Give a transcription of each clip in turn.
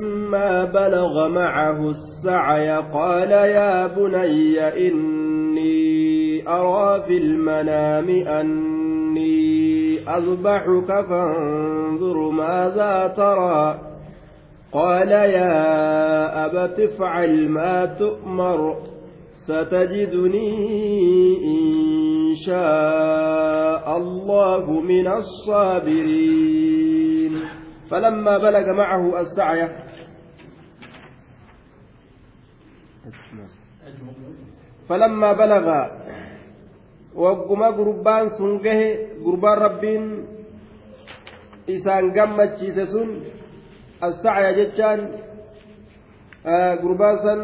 فلما بلغ معه السعي قال يا بني إني أرى في المنام أني أذبحك فانظر ماذا ترى قال يا أبت افعل ما تؤمر ستجدني إن شاء الله من الصابرين فلما بلغ معه السعي فلما بلغ وقما قربان سنجه قربان ربين إسان قمت شيسسون السعي جتان قربان سن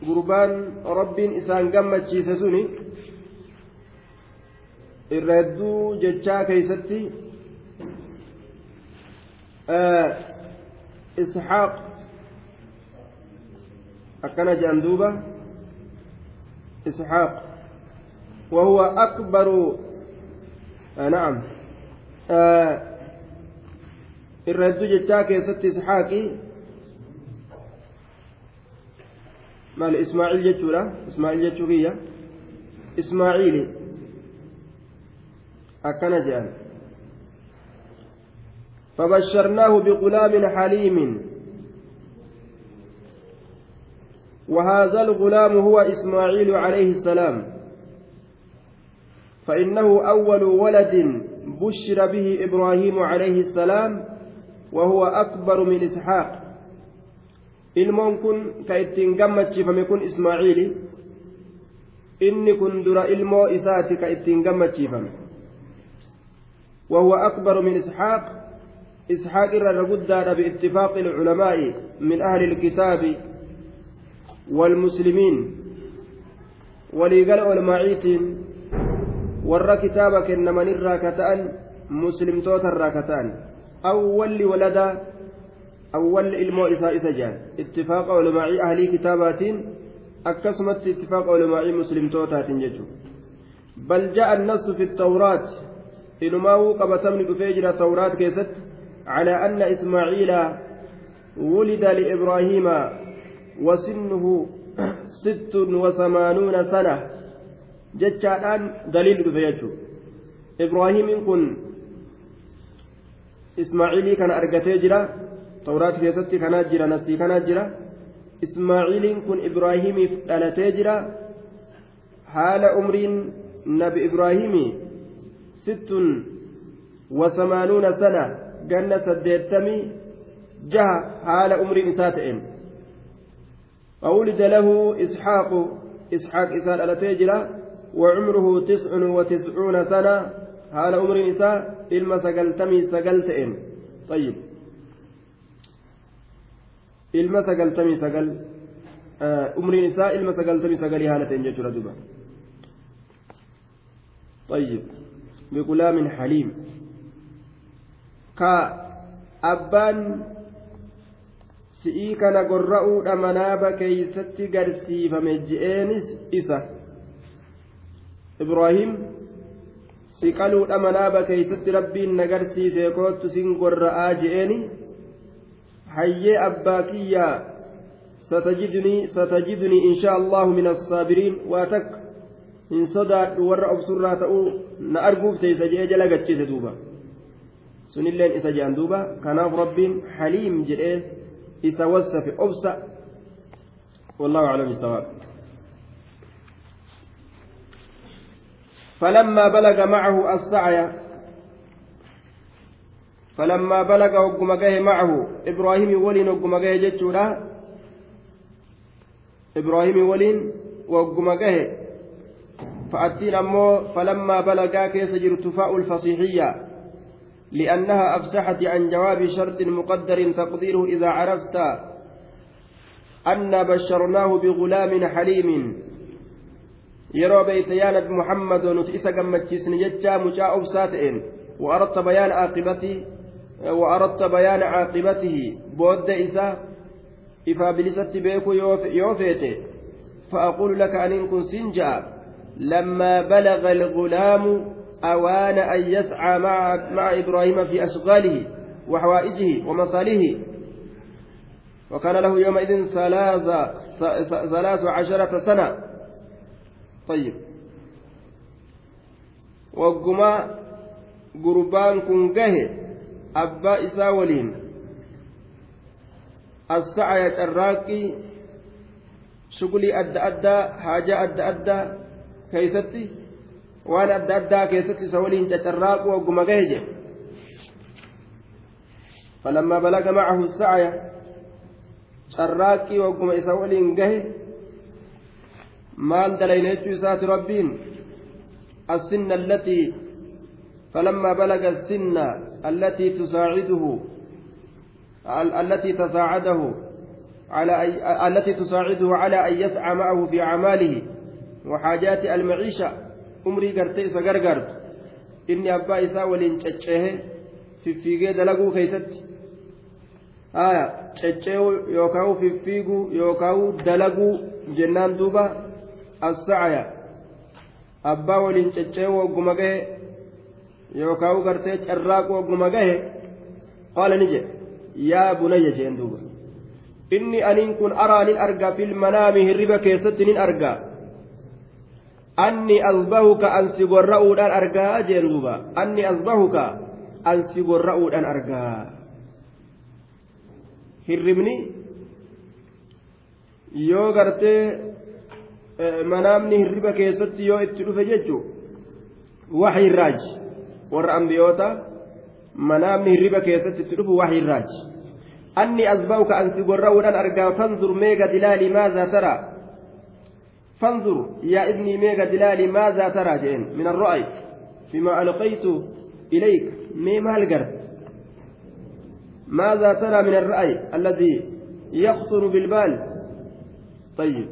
gurbaan rabbiin isaan gammachiise suni irra hedduu jechaa isxaaq akkana jedhan isxaaq وهو أكبر آه نعم آه الرد جتاك ست إسحاقي jechuudha ismaaciil jechuu kiyya ismaaciili akkana jedhan فبشرناه بغلام حليم. وهذا الغلام هو إسماعيل عليه السلام. فإنه أول ولد بشر به إبراهيم عليه السلام وهو أكبر من إسحاق. gammachiifame kun ismaaciili inni kun dura ilmoo isaati ka ittiin gammachiifame وهو أكبر من إسحاق إسحاق الرجدة باتفاق العلماء من أهل الكتاب والمسلمين وليقال علماء ور كتابك إنما الراكتان مسلم توت الراكتان أول ولد أول إلمو إساء إسجان اتفاق علماء أهل كتابات أكسمت اتفاق علماء مسلم توتات ججو. بل جاء النص في التوراة. إنما قبتمن بفجر التوراة كيست. على أن إسماعيل ولد لإبراهيم وسنه ست وثمانون سنة جتشان دليل بفيجو إبراهيم كن إسماعيلي كان أرقتي جرا keessatti kanaa jira nasii kanaa jira ismaaciiliin kun ibraahimiif dhalatee jira haala umriin nabi ibraahimii sittun wasamaanuuna sana ganna saddeettamii jaha haala umriin isaa ta'een فولد له إسحاق إسحاق إسحاق على تجرى وعمره تسع وتسعون سنة هذا عمر إساء إلما سقلتمي سقلتئن طيب ilma sagaltamii sagal umriin isaa ilma sagaltamii sagalii haala ta'een jechuudha duuba طيب بغلام حليم ka abbaan si'ii kana gorra'uudha manaaba keeysatti garsiifame je'eenis isa. Ibraahim si qaluudha manaaba keeysatti rabbiin na garsiise koottu sin gorra'aa je'eeni. Hayyee abbaa kiyyaa satajidnii satajidnii inshaa allahu min assaabiriin waa takka. Hin sodaadhu warra obsurraa ta'uu na arguuf teeysa jedhee jala gachiise duuba sunilleen isa jedhan duuba kanaaf rabbiin haliim jedhee isa wassafe obsa والله أعلم بالصواب. فلما بلغ معه السعي فلما بلغ وقم معه إبراهيم ولين وقم جتشورا. إبراهيم ولين وقم فأتين أمو فلما بلغا كيس جرتفاء الفصيحية. لأنها أفسحت عن جواب شرط مقدر تقديره إذا عرفت أن بشرناه بغلام حليم. يرى بيتيان محمد نتئس قمتشيسن جتشا مجاء أبساتئن وأردت بيان عاقبته وأردت بيان عاقبته. بود إذا إفا بلست بيكو يوفيته فأقول لك أن كن سنجا لما بلغ الغلام أوان أن يسعى مع, مع إبراهيم في أشغاله وحوائجه ومصالحه. وكان له يومئذ ثلاث ثلاث عشرة سنة. طيب. وقما قربان كن جه أبا إساولين السعي الراقي شغلي أدى أدى حاجة أدى أدى كيستي؟ وأنا أدى أدى كيستي سولين تتراق وقما جه فلما بلغ معه السعي carraaqqii wagguma isa waliin gahe. Maal dalayna jechuu isaati rabbiin? السن التي فلما بلغ السن التي تساعده التي تساعده على أي التي تساعده على أن يسعى معه في أعماله وحاجات المعيشة umrii gartee isa gargaartu. Inni abbaa isaa waliin cacceehe fiffiigee dalaguu keessatti. Haya cacceehu yookaan fiffiiguu yookaan dalaguu jennaan duuba as-sacaya abbaa waliin cacceehu ogguma gahe yookaan gartee carraaqu ogguma gahe qaala ni jedhe. Yaa bunayya jeen duuba. Inni aniin kun araa nin argaa fil manaami hirriba keessatti nin argaa. Anni asbahuka ansi gorra'uudhaan argaa jeen duuba. Anni asbahuka ansi gorra'uudhaan argaa. Hirribni yoo gartee manaamni hirriba keessatti yoo itti dhufe jechuun waxiirraaj warra ambiyoota manaamni hirriba keessatti itti dhufu waxiirraaj anni asba'uka ansi gorra'uudhaan argaa. Fanzur meega dilaali maazaa taraa فانظر يا ابني ميغا دلالي ماذا ترى جين من الرأي. فيما ألقيت إليك مي مال قرد ماذا ترى من الرأي الذي يخطر بالبال طيب.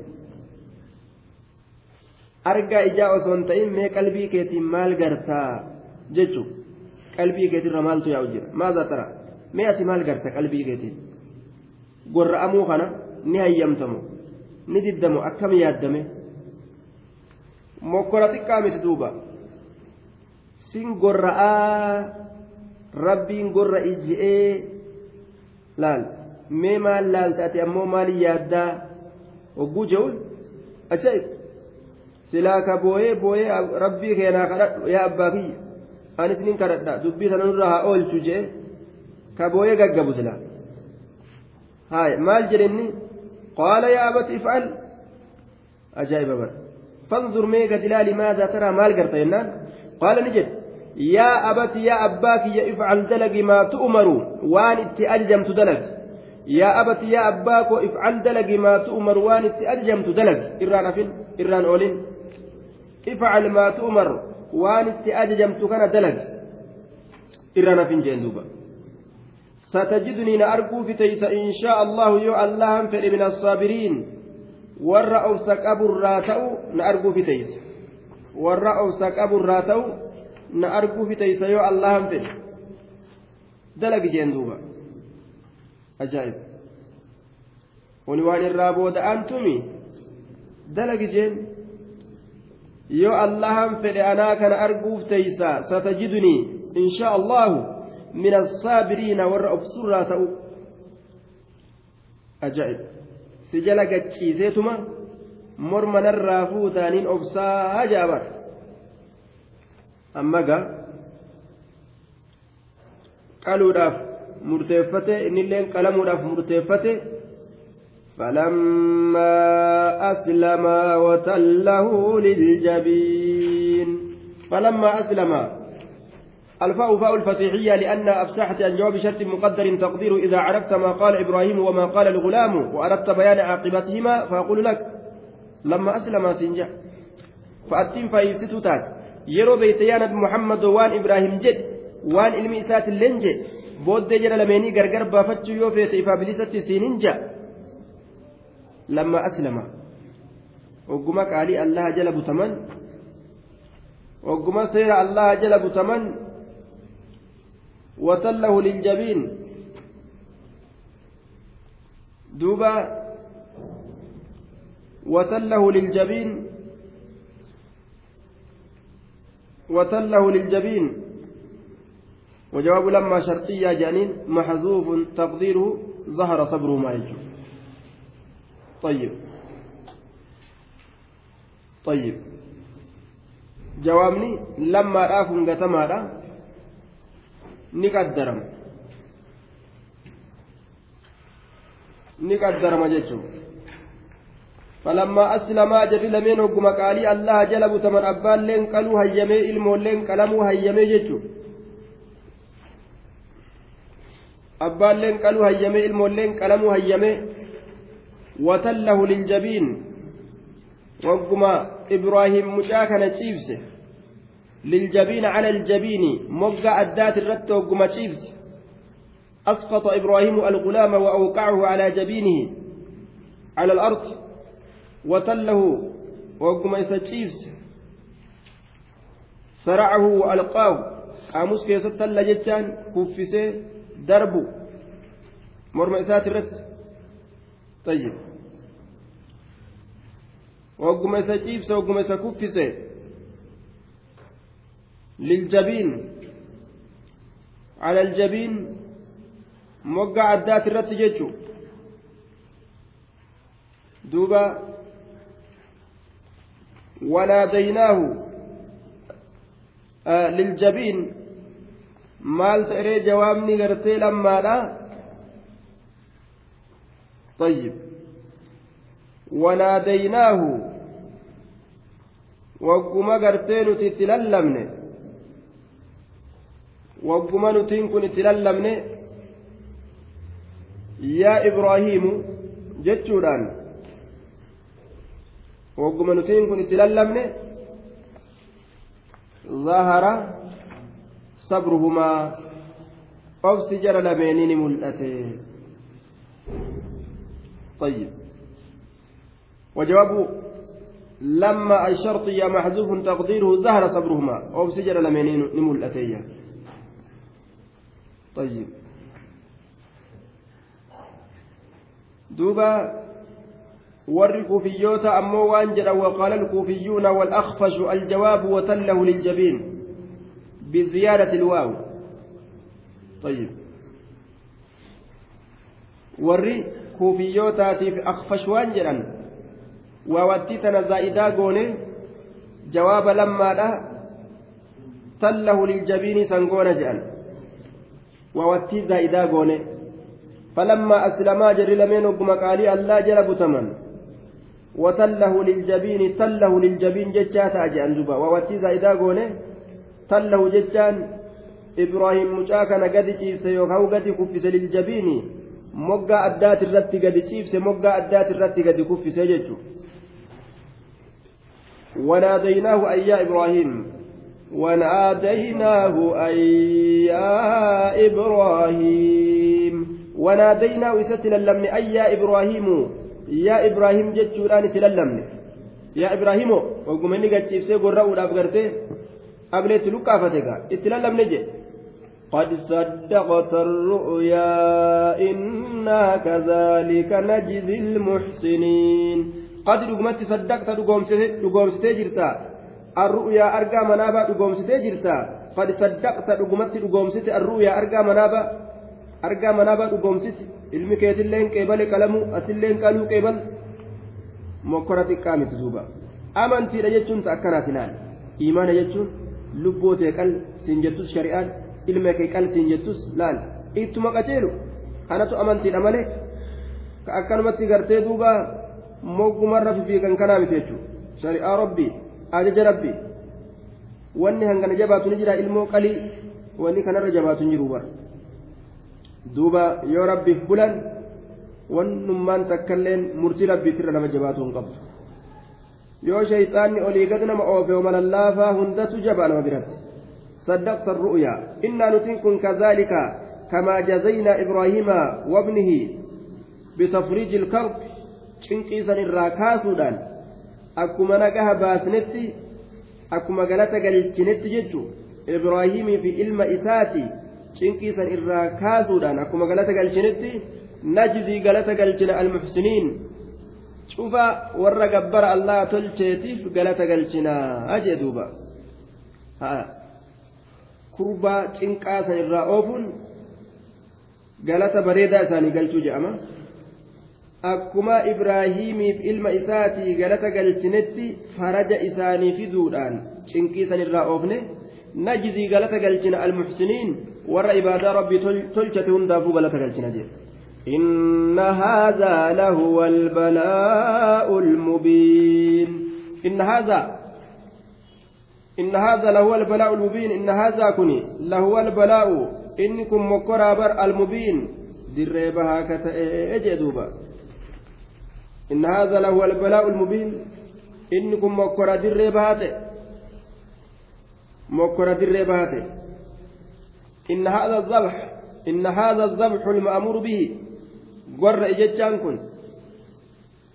أرجع إجاء تئم مي قلبي كيتي مال قرتا ججو قلبي كيتي رمالتو يا وجر ماذا ترى؟ مي أتي مال قرتا قلبي كيتي؟ قر أمو خنا نهيمتمو نددمو أكم يادمه mokkora xiqqaa miti duuba. Sin gorra'aa rabbiin gorra ijji'ee laal. Mee maal laalta ati ammoo maali yaaddaa? Hogguu je'uun? Ajaa'ib silaa ka booyee booyee rabbii keenaa kadhadhu. Yaa abbaa kiyya anis nin kadhadha dubbii sana nurraa haa oolchu jee. Ka booyee gaggabu silaa. Haaya maal jedhenni qaala yaa abati if'al. Ajaa'iba bara jennaan qaala ni jedhe yaa abati yaa abbaa kiyya ifcal dalagi maa tu'maru waan itti ajajamtu dalagi yaa abati yaa abbaa koo ifcal dalagi maa tu'maru waan itti ajajamtu dalagi irraan afin irraan oolin ifcal maa tu'mar waan itti ajajamtu kana dalagi irraan afin jeen duuba ستجدني نأرجو في تيس إن شاء الله يو الله فإن من الصابرين ورأوا أوسك أبو الراتو نأرجو في تيس ورأوا أوسك أبو الراتو na arguu fiteysa yoo allahan fedhe dalagi jeen duuba ajaa'ib wani waan irraa booda'an tumi dalagi jeen yoo allahan fedhe anaa kana arguuf teysa satajidunii inshaa allahu min assaabiriina warra obsurraa ta'u ajaa'ib si jala gachiiseetuma morma narraa fuutaaniin obsaa hajaabar amma gaa qaluudhaaf murteeffate innilleen qalamuudhaaf murteeffate فلما أسلم وتله للجبين فلما أسلم الفاء فاء الفصيحية لأن أفسحت عن جواب شرط مقدر تقدير إذا عرفت ما قال إبراهيم وما قال الغلام وأردت بيان عاقبتهما فأقول لك لما أسلم سنجا فأتم yeroo beeyte yaa nabi muhammadoo waan ibraahim jedhe waan ilmi isaatilleen jedhe booddee jara lameenii gargar baafachuu yoo feete ifaa bilisatti siinin ja lamma aslama ogguma qaalii allaha jala butaman ogguma seera watallahu liljabiin duuba watallahu liljabiin وتله للجبين وجواب لما شرطية جانين محذوف تقديره ظهر صبره ما يجوز طيب طيب jawaabni lammaadhaaf hungatamaadha ni qaddarama ni qaddarama jechuun falammaa aslamaa jarri lameen hogguma qaalii allaha jala butaman abbaalleen qaluu hayyamee ilmoolleen qalamuu hayyamee jechuun abbaalleen qaluu hayyamee ilmoolleen qalamuu hayyamee watallahu liljabiin wagguma ibraahim mucaa kana ciibse للجبين على الجبين مقع الدات الرت وقم تشيفز أسقط إبراهيم الغلام وأوقعه على جبينه على الأرض وتله وقم تشيفز سرعه وألقاه. قاموس كيس تل جتان كفسه دربه. مرمى الرت. طيب. وقم تشيفز وقم كفسه للجبين. على الجبين موقع الدات الرت جيتشو. دوبا وناديناه آه للجبين. maal ta'ee jawaabni gartee lammaadha طيب. وناديناه وقم قرتين تتللمن wagguma nutiin kun itti lallabne yaa ibraahiimu jechuudhaan wagguma nutiin kun itti lallabne zahara sabruhumaa obsi jara lameenii ni mul'ate طيب وجواب لما الشرط يا محذوف تقديره ظهر صبرهما أو سجل لمنين نمول أتيه طيب. دوبا ور كوفيوتا أمو وانجل وقال الكوفيون والأخفش الجواب وتله للجبين بزيادة الواو. طيب. ور كوفيوتا في أخفش وانجلا ووتيتنا زائدا قوني. جواب لما لا تله للجبين سنقون جأن ووتي زائدا قوني. فلما أسلما جري لمن وقم قالي الله جل بتمن. وتله للجبين تله للجبين ججات أجان زبا ووتي زائدا قوني تله ججان. إبراهيم مجاكنا قد تشيفس يوكاو قد كفس للجبين. moggaa addaati irratti gadi ciibse moggaa addaati irratti gadi kuffise jechu wanaadaynaahu an yaa ibraahiim وناديناه أن يا إبراهيم. وناديناه إستللمن أي يا إبراهيم. يا إبراهيم جتشوران تللمن يا إبراهيم وقمني قد تشيفسي قرأوا الأبقرتي أبليت لكافتك اتللمن جي. قد صدقت الرؤيا إنا كذلك نجزي المحسنين. قد رقمت صدقت رقومستي جرتا arru'yaa argaa manaabaa dhugoomsitee jirta? Qad saddaqta dhugumatti dhugoomsite arru'yaa argaa manaabaa argaa manaabaa dhugoomsite. Ilmi keetilleen qeebale qalamu asilleen qaluu qeebal. Mokkora xiqqaa miti duuba amantiidha jechuun ta akkanaati laal iimaana jechuun lubbootee qal siin jettus shari'aan ilma kee qal siin jettus laal. Ittuma qaceelu kanatu amantiidha malee? Ka akkanumatti gartee duuba moggumarra fifiigan kanaa miti jechuudha shari'aa rabbii. Ajaja rabbii wanni hangana jabaatu ni jira ilmoo qalii wanni kanarra jabaatu hin jiru bara duuba yoo rabbiif bulan wannummaan takkailleen murtii rabbiitirra nama jabaatu hin qabdu yoo shayxaanni olii gad nama oofe malallaafaa hundatu jabaa nama biratti صدقت الرؤيا إنا نتنكم كذلك كما جزينا إبراهيم وابنه بتفريج الكرب شنقيسا الراكاسودان akkuma nagaha baasnetti akkuma galata galchinetti jechu ibraahimii fi ilma isaati cinqiisan irraa kaasuudhaan akkuma galata galchinetti najzii galata galchina almuhsiniin. Cufa warra gabbara allaha tolcheetiif galata galchinaa ajee duuba. Kurbaa cinqaa san irraa oofuun galata bareedaa isaanii galchuu jedhama akkuma ibraahiimiif ilma isaatii galata galchinetti faraja isaanii fiduudhaan cinqiisan irraa oofne najzii galata galchina almuxsiniin warra ibaadaa rabbii tolchate hundaafuu galata galchina jedhe إن هذا لهو البلاء المبين إن هذا إن هذا لهو البلاء المبين إن هذا كني لهو البلاء إنكم مكرابر المبين دريبها كتأجدوبا إن هذا لهو البلاء المبين. إنكم مكرا دريبهات مكرا دريبهات إن هذا الذبح إن هذا الذبح المأمور به. قر إجتشان كن.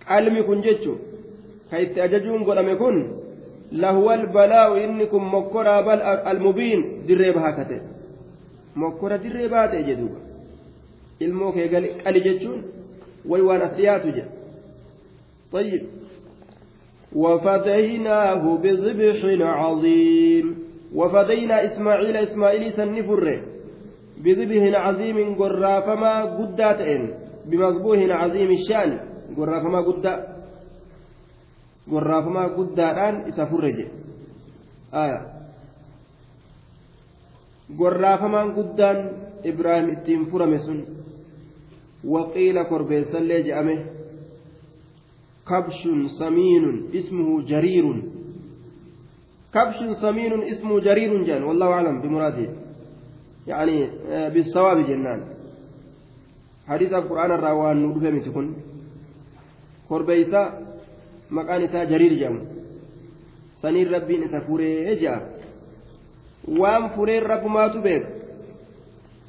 قلمي كن جتشو. كيت أججون قلمي كن لهو البلاء إنكم مكرا بل المبين دريبها كتئ mokkora dirree baate jedhuuba ilmoo kee qali jechuun way waan as dhiyaatu طيب. وفديناه بذبح عظيم. وفدينا إسماعيل إسماعيل سنفر بذبح عظيم قرافما قداتين بمذبوح عظيم الشأن. قرافما قدا. قرافما قداتان إسافرج آية. gorraafamaan guddaan ibraahim ittiin furame sun waqiila korbeessallee je'ame kabshun samiinun ismuhu jariirun kabshun samiinun ismuhu jariirun jedhan wallahu aclam bimuraadii يعني بالصواب جنان حديث القرآن الراوان ندفع متكن korbeeysa maqaan isaa jariir jedhamu saniin rabbiin isa furee jedha waan fureen rabbumaatu beeku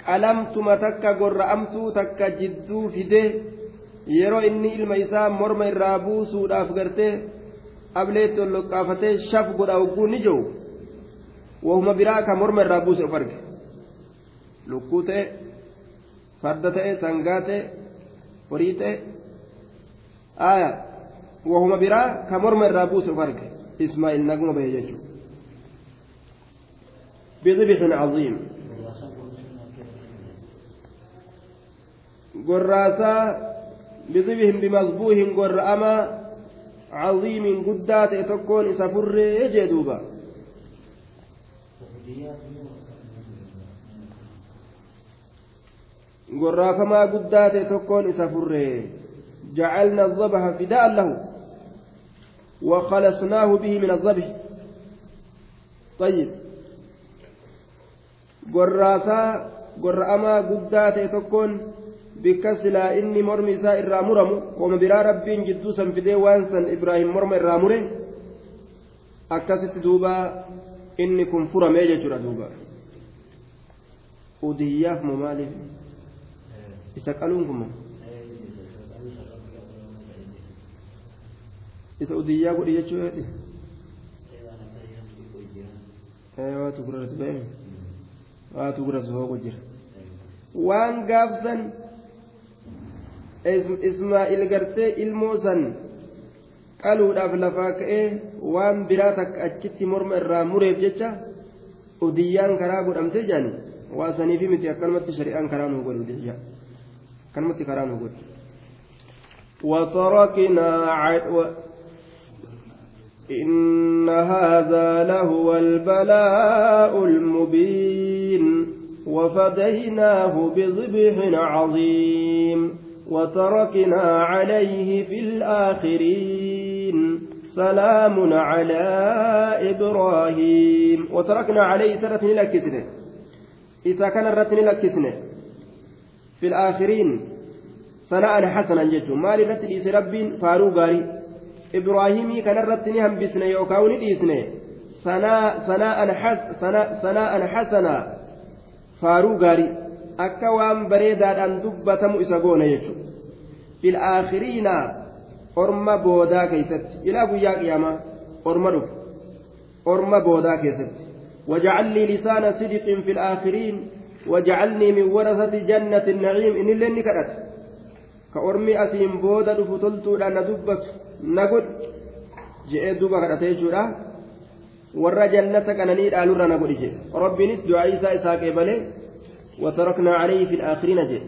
qalamtuma takka gorra'amtuu takka jidduu fidee yeroo inni ilma isaa morma irraa buusuudhaaf gartee ableetti ol loqqaafatee shaf godha hogguu ni jiru wahuma biraa ka morma irraa buuse of arge lukkuu ta'e farda ta'e sangaa ta'e horii ta'e aya wahuma biraa ka morma irraa buuse of arge ismaa'il naguma bahe jechuudha بذبح عظيم قراسا بذبح بمذبوح قرأما عظيم قدات تكون سفر يجدوبا gorraafamaa guddaa ta'e tokkoon isa furre jacalna فداء له وخلصناه به من الضبح طيب gorra'amaa guddaa ta'e tokkoon bikka silaa inni mormi isaa irraa muramu kooma biraa rabbiin jidduu san fidee waan san ibraahim morma irraa mure akkasitti duuba inni kun furamee jechuudha duuba udiyyaaf moo maaliif isa qaluun kun isa udiyyaa godhi jechuu eedhi waatu gurratti ba'e waatu gurratti hooqu jira waan gaafsan ismaa'il gartee ilmoo san qaluudhaaf lafaa ka'ee waan biraa takka achitti morma irraa mureef jecha udiyyaan karaa godhamtee jaani waa saniifi miti akkanumatti shari'aan karaa nuu godhu akkanumatti karaa nuu godhu وتركنا إن هذا لهو البلاء المبين وفديناه بذبح عظيم وتركنا عليه في الآخرين. سلام على إبراهيم. وتركنا عليه ثلاثة لكتنه إذا كان الرتن لكتنه في الآخرين. سناء حسنا جدوا ما لرتن رب فارو غاري. ibraahimii kanarratti ni hambisne yookaan ni dhiisne sanaa'an hasanaa faaruu gaarii akka waan bareedaadhaan dubbatamu isa goone jechuudha fil aakhiriina orma boodaa keessatti ilaa guyyaa qiyaamaa orma dhufu orma boodaa keessatti وجعلني لسان صدق في الآخرين وجعلني من ورثة جنة النعيم إن اللي نكرت كأرمي أسيم بودا دفتلت لأن دبت na godhi je'ee duuba kadhatee jechuudha warra jannata qananii dhaalurra na godhi jedhe rabbiinis du'aa isaa isaa qeebalee وتركنا عليه في الآخرين جد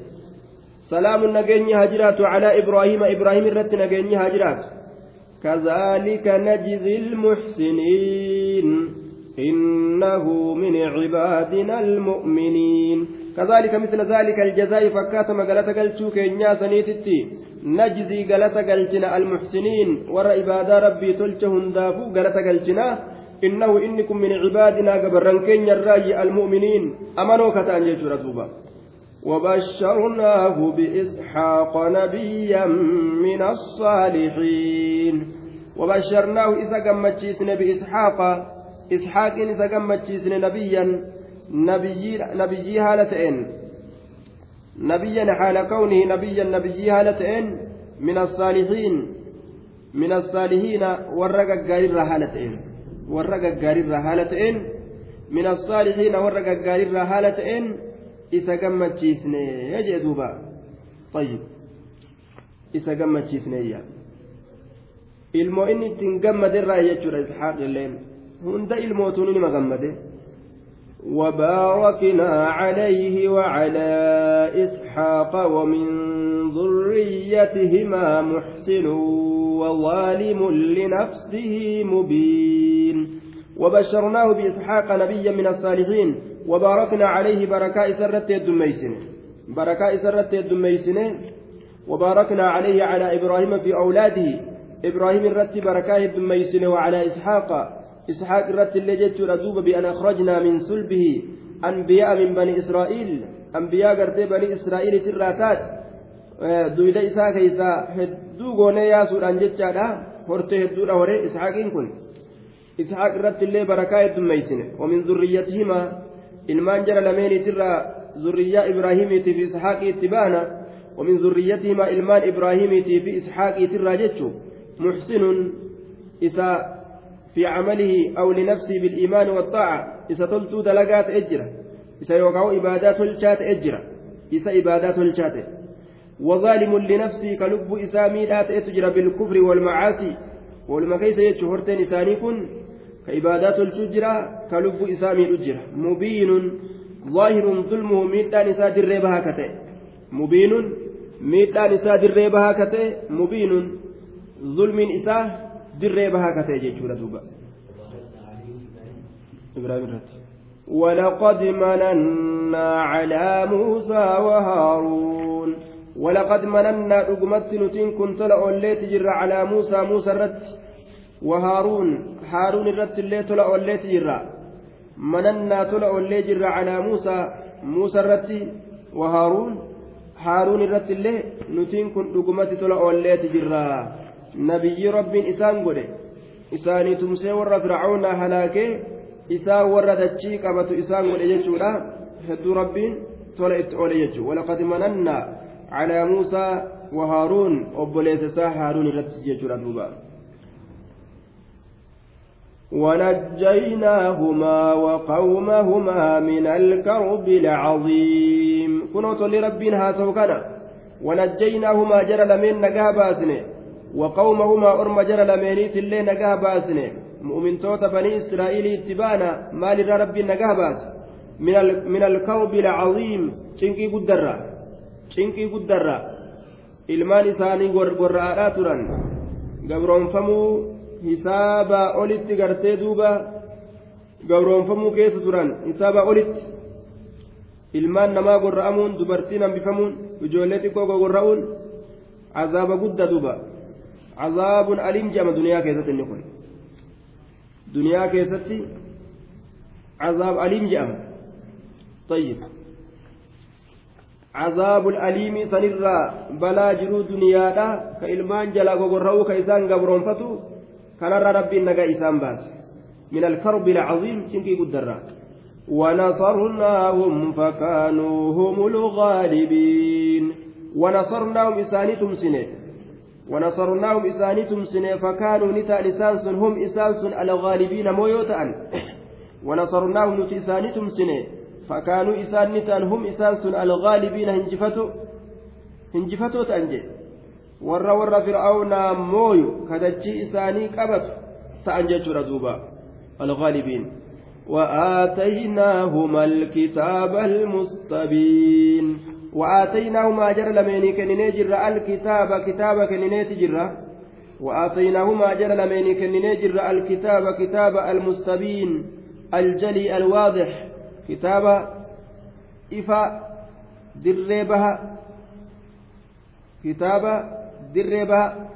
سلام نجني هاجرات على إبراهيم. إبراهيم الرت نجني هاجرات. كذلك نجزي المحسنين. إنه من عبادنا المؤمنين. كذلك مثل ذلك الجزاء فكات مقالة قلتو كينيا سنيتتي. نجزي قالة قلتنا المحسنين. ور عباد ربي تلتهن دافو قالة قلتنا إنه إنكم من عبادنا قبرن كينيا الراجي المؤمنين أمنوا كتان يجور دوبا وبشرناه بإسحاق نبيا من الصالحين وبشرناه إذا قمت بإسحاق gammachiisne nabiyyan nabiyyii haala ta'een nabiyyan haala kawnihi nabiyyan nabiyyii haala ta'een min assaalihiin min assaalihiina warra gaggaarirraa haala ta'een warra gaggaarirraa haala ta'een min assaalihiina warra gaggaarirraa haala ta'een isa gammachiisne jee duuba طيب isa gammachiisneeyya ilmoo inni ittiin gammadirraa jechuudha isxaaq illeen hunda ilmootuun nima gammade وباركنا عليه وعلى إسحاق ومن ذريتهما محسن وظالم لنفسه مبين. وبشرناه بإسحاق نبيا من الصالحين. وباركنا عليه بركاء سرت الدميسن. بركاء سرت الدميسن. وباركنا عليه على إبراهيم في أولاده. إبراهيم الرت بركاء الدميسن وعلى إسحاق. إسحاق رت اللي جت ردوب بأن أخرجنا من سلبه أنبياء من بني إسرائيل أنبياء قرتي بني إسرائيل تراتات duyda isaa keessaa hedduu goonee yaasuudhaan jechaadha hortee hedduudha horee ishaaqiin kun ishaaq irratti illee barakaa heddummeeysine wamin zurriyyatihimaa ilmaan jara lameeniitirraa zurriyyaa ibraahimiitii fi ishaaqii itti baana wamin zurriyyatihimaa ilmaan ibraahimiitii fi ishaaqiitirraa jechu muxsinun isaa في عمله أو لنفسه بالإيمان والطاعة إذا تلتو دلقات أجرة إذا يوقعوا إبادات الشات أجرة إذا إبادات الشات. وظالم لنفسه كلب إسامي لا تأجر بالكفر والمعاصي. ولما كيس يتشهرتين إساني كن كإبادات الشجرة كلب إسامي الأجرة مبين ظاهر ظلمه ميتان إسا دريبها كتئ. مبين ميتان إسا دريبها كتئ. مبين ظلم إساه dirree bahaa katee jechuudha duuba. ولقد مننا على موسى وهارون ولقد مننا رقمت نتين كنت لأوليت جر على موسى موسى الرت وهارون هارون الرت اللي تلا أوليت جر مننا تلا أوليت جر على موسى موسى الرت وهارون هارون الرت اللي نتين كنت رقمت تلا أوليت جر nabiyyi rabbiin isaan godhe isaanii tumsee warra fircaunaa halaakee isaan warra dachii qabatu isaan godhe jechuudha hedduu rabbiin tola itti oole jechuudha walaqad manannaa calaa muusaa wahaaruun obboleessa isaa haaruun irratti jechuudha duuba. ونجيناهما وقومهما من الكرب العظيم كنوا تولي ربنا هاسوكنا ونجيناهما جرى لمن نجاه باسنه وقومهما أرم جرى لمينيت اللي نجاه باسنه مؤمن توتا بني إسرائيل اتبانا مال ربي نجاه باس من ال... من الكوب العظيم شنكي قدرة شنكي قدرة ilmaan isaanii gorra'aadhaa turan gabroonfamuu hisaabaa olitti gartee duuba gabroonfamuu keessa turan hisaabaa olitti ilmaan namaa gorra'amuun dubartiin hambifamuun ijoollee xiqqoo gogorra'uun azaaba gudda duuba عذاب أليم جام دنيا كيست النقل دنيا كيست عذاب أليم جام طيب. عذاب الأليم سنرى بلا جرو دنيا دا كإلمان جلا غرهو كإسان قبرون فتو كان ربي نقا إسان باس. من الكرب العظيم شنكي قدرا ونصرناهم فكانوا هم الغالبين. ونصرناهم إسانتم سنه ونصرناهم إسانتم سنة فكانوا نتا لسانس هم إسانس الغالبين مويوتا ونصرناهم نتا إسانتم سنة فكانوا إسان نتا هم إسانس الغالبين هنجفتو هنجفتو تأنجي. warra warra fir'aawnaa mooyu kadachii isaanii qabatu ta'an jechuudha duuba alghaalibiin وآتيناهما الكتاب المستبين. وآتيناهما جر لميني كنيني جر الكتاب كتاب كنيني تجر وآتيناهما جر لميني كنيني جر الكتاب كتاب المستبين الجلي الواضح. كتاب إفا دربها كتاب دربها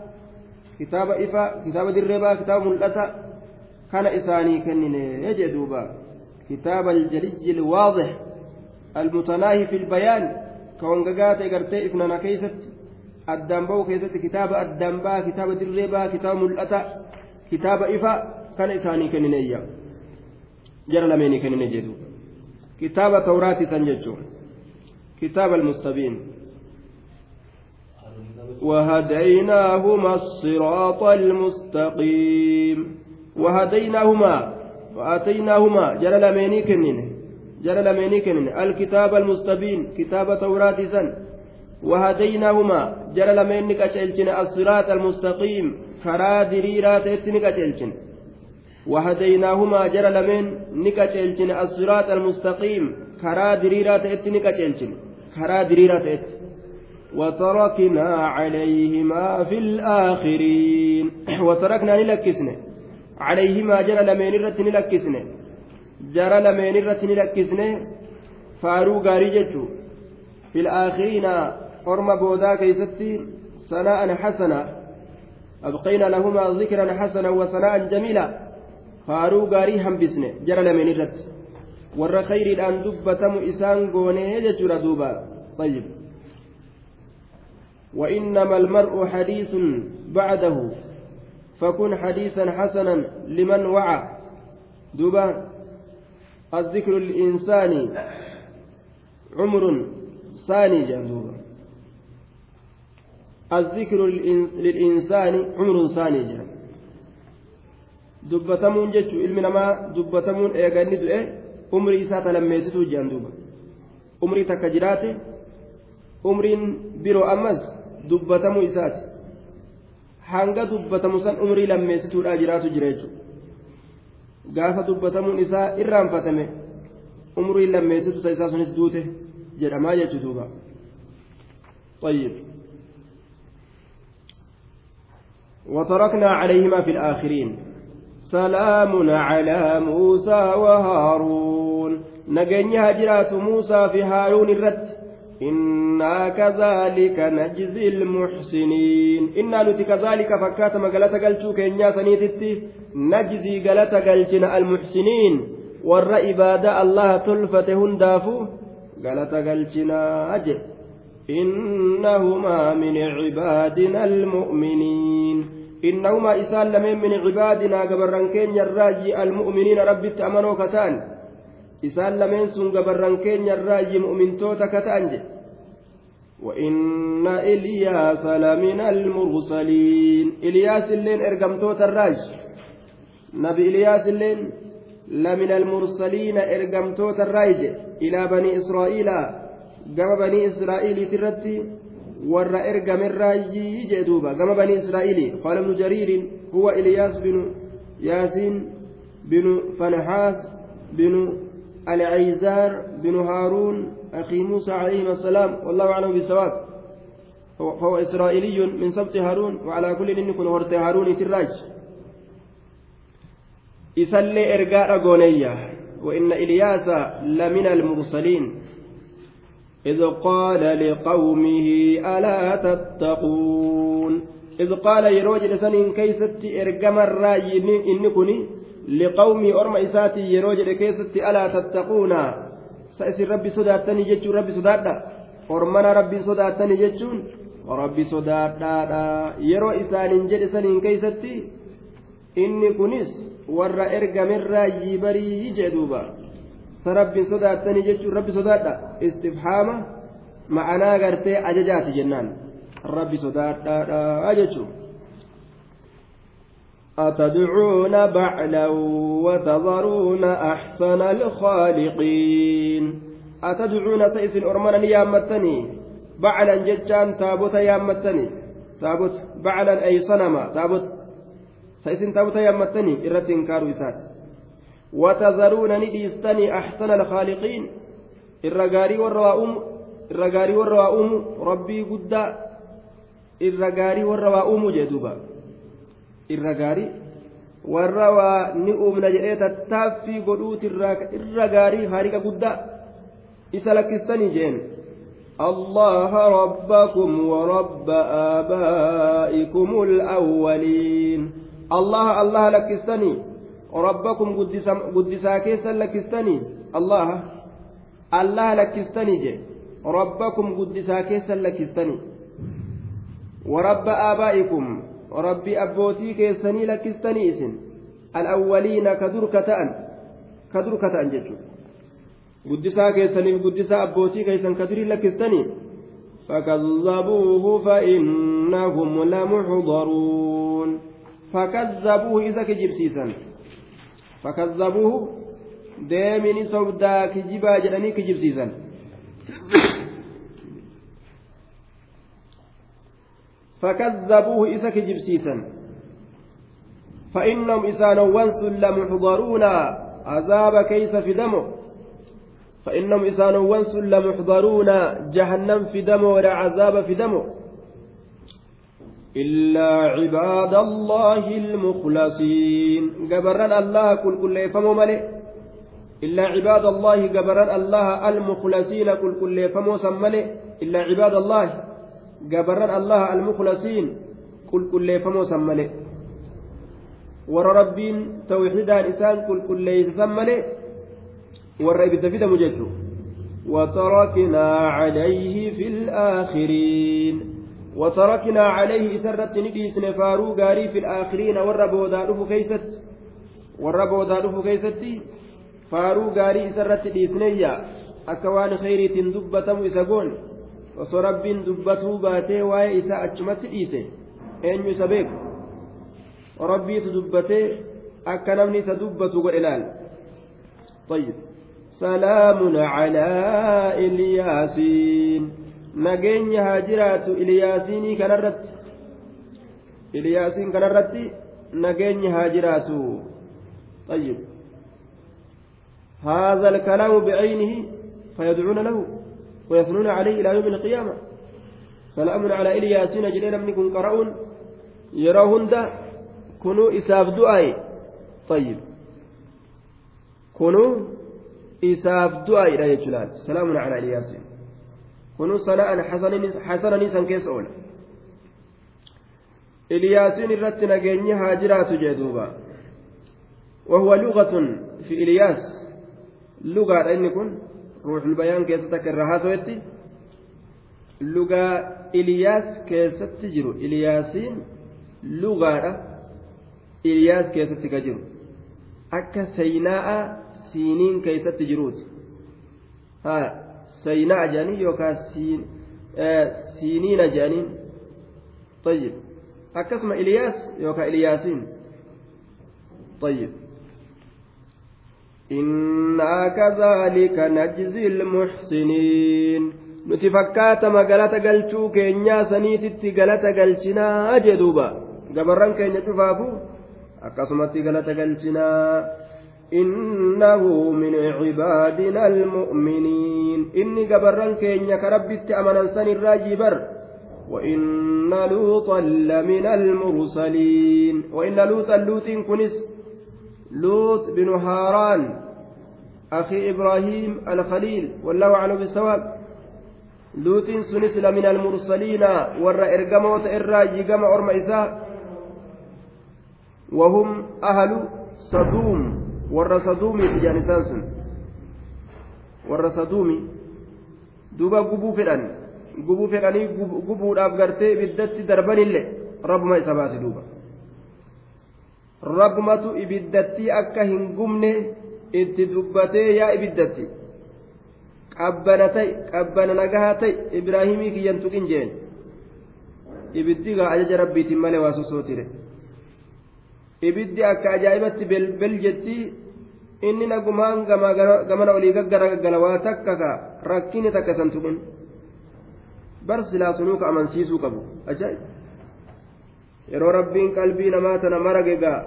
كتاب إفا كتاب دربها كتاب ملأتا كان إساني كنيني يجدوبا كتاب الجلي الواضح المتناهي في البيان. كونغاغاتي غرتي افنانا كيست الدنبو كيست كتاب الدنبا كتاب دريبا كتاب ملأتا كتاب إفا كان إساني كنينيا جرى لميني كنيني كتاب توراة تنججو كتاب المستبين وهديناهما الصراط المستقيم. وهديناهما وآتيناهما جرى لميني كنيني جرى لميني كنن. الكتاب المستبين كتاب توراة سن. وهديناهما. جرى لمين نكتلجن الصراط المستقيم. كرا دريرا تيتي نكتلجن وهديناهما. جرى لمين نكتلجن الصراط المستقيم. كرا دريرا تيتي نكتلجن كرا تيتي وتركنا عليهما في الآخرين. وتركنا نلكسن. عليهما جرى لمين رت نلكسن. Irratti ni lakkisne faaruu gaarii jechuu fil aakhiriina orma boodaa keeysatti sana'an xasana abqayna lahumaa dhikran xasana wa sana'an jamiila faaruu gaarii hambisne jara lameen irratti warra khayriidhaan dubbatamu isaan goonee jechuudha duuba طيب وإنما المرء حديث بعده فكن حديثا حسنا لمن وعى دوبا الذكر للإنسان عمر ثاني جندوبا الذكر للإنسان عمر ثاني جند dubbatamuun jechuun ilmi namaa dubbatamuun eeganni du'e umrii isaa talammeessituu jiran duuba umrii takka jiraate umriin biroo ammas dubbatamuu isaati hanga dubbatamu san umrii lammeessituudhaa jiraatu jira jechuudha Gaafa dubbatamuun isaa irraanfatame umrii lammeessitu isaa sunis duute jedhamaa jechu duuba طيب وتركنا عليهما في الآخرين سلام على موسى وهارون نجنيها جرات موسى في هارون الرد إنا كذلك نجزي المحسنين. إنا نتي كذلك فكات مقالة قلتو كينيا سنيتتي نجزي قالة قلتنا المحسنين. ور الله تلفة هندافو قالة قلتنا أجل إنهما من عبادنا المؤمنين. إنهما إسان لمن من عبادنا قبران كينيا الراجي المؤمنين ربي تأمنوا كتان gabarran keenya irraa mu'mintoota kata'an jedhe وإن إلياس لمن المرسلين. إلياس اللين إرقمتوت الراج. نبي إلياس اللين لمن المرسلين إرقمتوت الراج. إلى بني إسرائيل. قام بني إسرائيل ترتي ور إرقم الراج جدوبا قام بني إسرائيل. قال ابن جرير هو إلياس بن ياسين بن فنحاس بن العيزار بن هارون أخي موسى عليه السلام والله أعلم بالصواب. فهو إسرائيلي من سبط هارون وعلى كل إن كن ورت هارون تراج يسلي إرقاء غونية وإن إلياس لمن المرسلين. إذ قال لقومه ألا تتقون؟ إذ قال يروج لسن كيست إرقم الراي إن orma isaatii yeroo jedhe keessatti alaa tattaquuna sa isin rabbi sodaattanii jechuun rabbi sodaadha ormana rabbiin sodaattanii jechuun rabbi sodaadhaadha yeroo isaaniin jedhe saniin keeysatti inni kunis warra ergamerraa yibarii jedhuuba sa rabbiin sodaattanii jechuun rabbi sodaadha istifhaama ma'anaa gartee ajajaati jennaan rabbi sodaadhaadha jechuun أتدعون بعلا وتذرون أحسن الخالقين؟ أتدعون سيس أرمنا يامتني؟ بعلا ججان تابوت يامتني. تابوت بعلا أي صنما. تابوت سيس تابوت يامتني. إرتين كارو إسات وتذرون نديستني أحسن الخالقين. الرقاري والرواؤم irra gaarii warra waa uumu rabbii guddaa irra gaarii warra waa ni uumna jedhee tattaaffii godhuutirraa irra gaarii haariqa guddaa isa lakkistanii jeen الله ربكم ورب آبائكم الأولين الله الله لكستني ربكم قدسا كيسا لكستني الله الله لكستني جي ربكم قدسا كيسا لكستني ورب آبائكم ربي أبوتي كيسني لكستني إسن. الأولين كدركة كدركة جيتشو guddisaa keessaniif guddisaa abbootii keessan kadirii lakkistanii فكذبوه فإنهم لمحضرون. فكذبوه إذا كجب سيسا فكذبوه دائما سودا كجبا جلني كجب سيسا فكذبوه إذا كجب سيسا فإنهم إسانا وانس لمحضرون عذاب كيس في دمه. فإنهم إسانوان سل محضرون جهنم في دمه ولا عذاب في دمه. إلا عباد الله المخلصين. جبران الله كل كل يفهموا ملئ. إلا عباد الله جبران الله المخلصين كل كل يفهموا سملئ إلا عباد الله. الله المخلصين كل كل يفهموا سملئ ور ربين توحيدا إنسان كل كل يسملئ warra ibidda fidamu jechuudha وتركنا عليه في الآخرين. وتركنا عليه إسرت نديس نفارو غاري في الآخرين. والربو دارف كيست. والربو دارف كيست فارو غاري إسرت ديسنيا أكوان خيري تندبتم إسقون وصرب دبته باتي واي إسا أجمت إيسي أين يسبيك ربي تدبته أكنمني سدبته قل طيب سلام على إلياسين نجين هاجرات إلياسين كنرت إلياسين كنرت نجين هاجرات طيب هذا الكلام بعينه فيدعون له ويثنون عليه إلى يوم القيامة سلام على إلياسين جلينا منكم قرؤون يراهن ده كنوا إساف دعاء طيب كنوا du'aa'idha jechuudhaan salaamun calaa iliyaasin kunu sana'an xasananii san keessa oola iliyaasin irratti nageenyi haa jiraatu jee duuba وهو لغة في إلياس لغة إن كن روح البيان كيف تكرر هاتويتي لغة إلياس كيف تجرو إلياسين لغة إلياس كيف تجرو أكا سيناء siiniin keeysatti jiruuti saynaa jedhanii yookaan siiniina jedhaniin طيب akkasuma iliyaas yookaan iliyaasiin طيب إنا كذلك نجزي المحسنين nuti fakkaatama galata galchuu keenyaa saniititti galata galchinaa jedhuuba gabarran keenya cufaafu akkasumatti galata galchinaa إنه من عبادنا المؤمنين إني قبرن كين كربت أمنا سن الراجبر وإن لوطا لمن المرسلين وإن لوطا لوط كنس لوط بن هاران أخي إبراهيم الخليل والله أعلم بالصواب لوط سنس لمن المرسلين ور إرقموت إراجي قم أرم وهم أهل صدوم saduumiif ijaan isaan sun warra saduumi duuba gubuu fedhan gubuu fedhanii gubuudhaaf gartee ibiddatti darbanillee rabbuma isa baase duuba rabbumatu ibiddatti akka hin gubne itti dubbatee yaa ibiddatti qabbana ta'e qabbana nagahaa ta'e ibraahimii kiyyan tuqin jeen ibiddi gaa ajaja rabbiitiin malee waa sosootire ibiddi akka ajaa'ibatti bel jetti inni nagumaan gamana olii gaggara gaggala waa takka ka rakkini takka san tuqin bar silaa sunuu ka amansiisuu qabu ajaa'ib yeroo rabbiin qalbii namaa tana marage gaa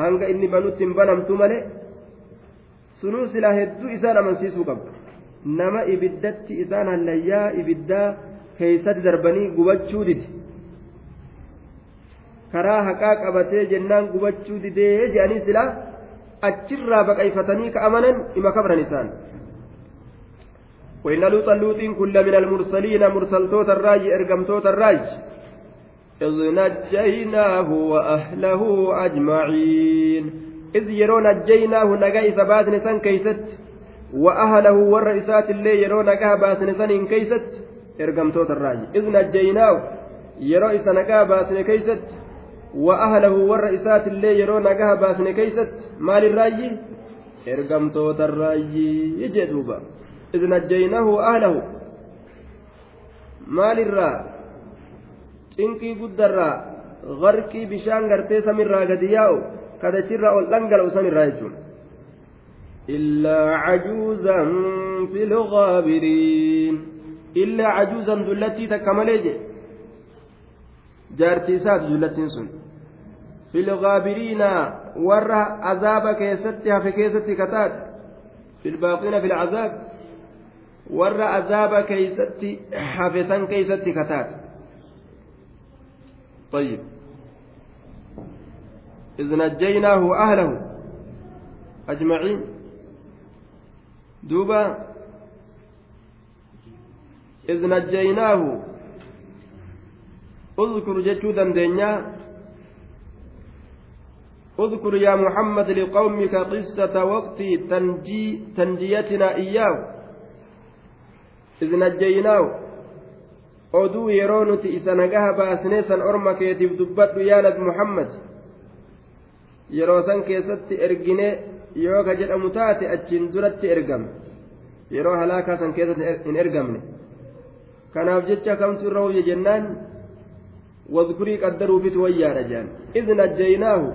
hanga inni banutti hin banamtu malee sunuu silaa hedduu isaan amansiisuu qabu nama ibiddatti isaan hallayyaa ibiddaa keeysatti darbanii gubachuu dide karaa haqaa qabatee jennaan gubachuu didee jedhanii silaa achirraa baqayfatanii ka amanan ima kabran isaan وإن لوطا لوط كل من المرسلين مرسلتوت الراج إرقمتوت الراج إذ نجيناه وأهله أجمعين إذ يرون نجيناه نجاي ثبات نسان كيست وأهله والرئيسات اللي يرون نجاه باس نسان كيست إرقمتوت الراج إذ نجيناه يرو إسا نجاه باس كيست وأهله والرئيسات اللي يرون نجاه باس كيست مال الراجي؟ إرقمتوت الراجي. يجدوبا إذ نجيناه أهله مال الراجي cinqii guddarraa garqii bishaan gartee samirraa gadi yaa'u kadachirraa ol dhangala'u sanirraa jechuun illaa cajuuzan fil gaabiriin illaa cajuuzan dullattii takka malee je jaartii isaati dullattiin sun fil gaabiriina warra azaaba keessatti hafe keessatti kataate fil baaqiina fil cazaab warra azaaba keeysatti hafe san keeysatti kataate طيب إذ نجيناه أهله أجمعين. دوبا. إذ نجيناه. اذكر جتشو دندنيا اذكر يا محمد لقومك قصة وقت تنجي تنجيتنا إياه. إذ نجيناه. oduu yeroo nuti isa nagaha baasnee san orma keetiif dubbadhu yaa yeroo san keessatti ergine yoo ka jedhamu taate achiin duratti ergame yeroo halaakaa san keessatti hin ergamne kanaaf jecha kamtu irra wayya jennaan qaddaruufitu wayyaadha jedhan idh najjaynaahu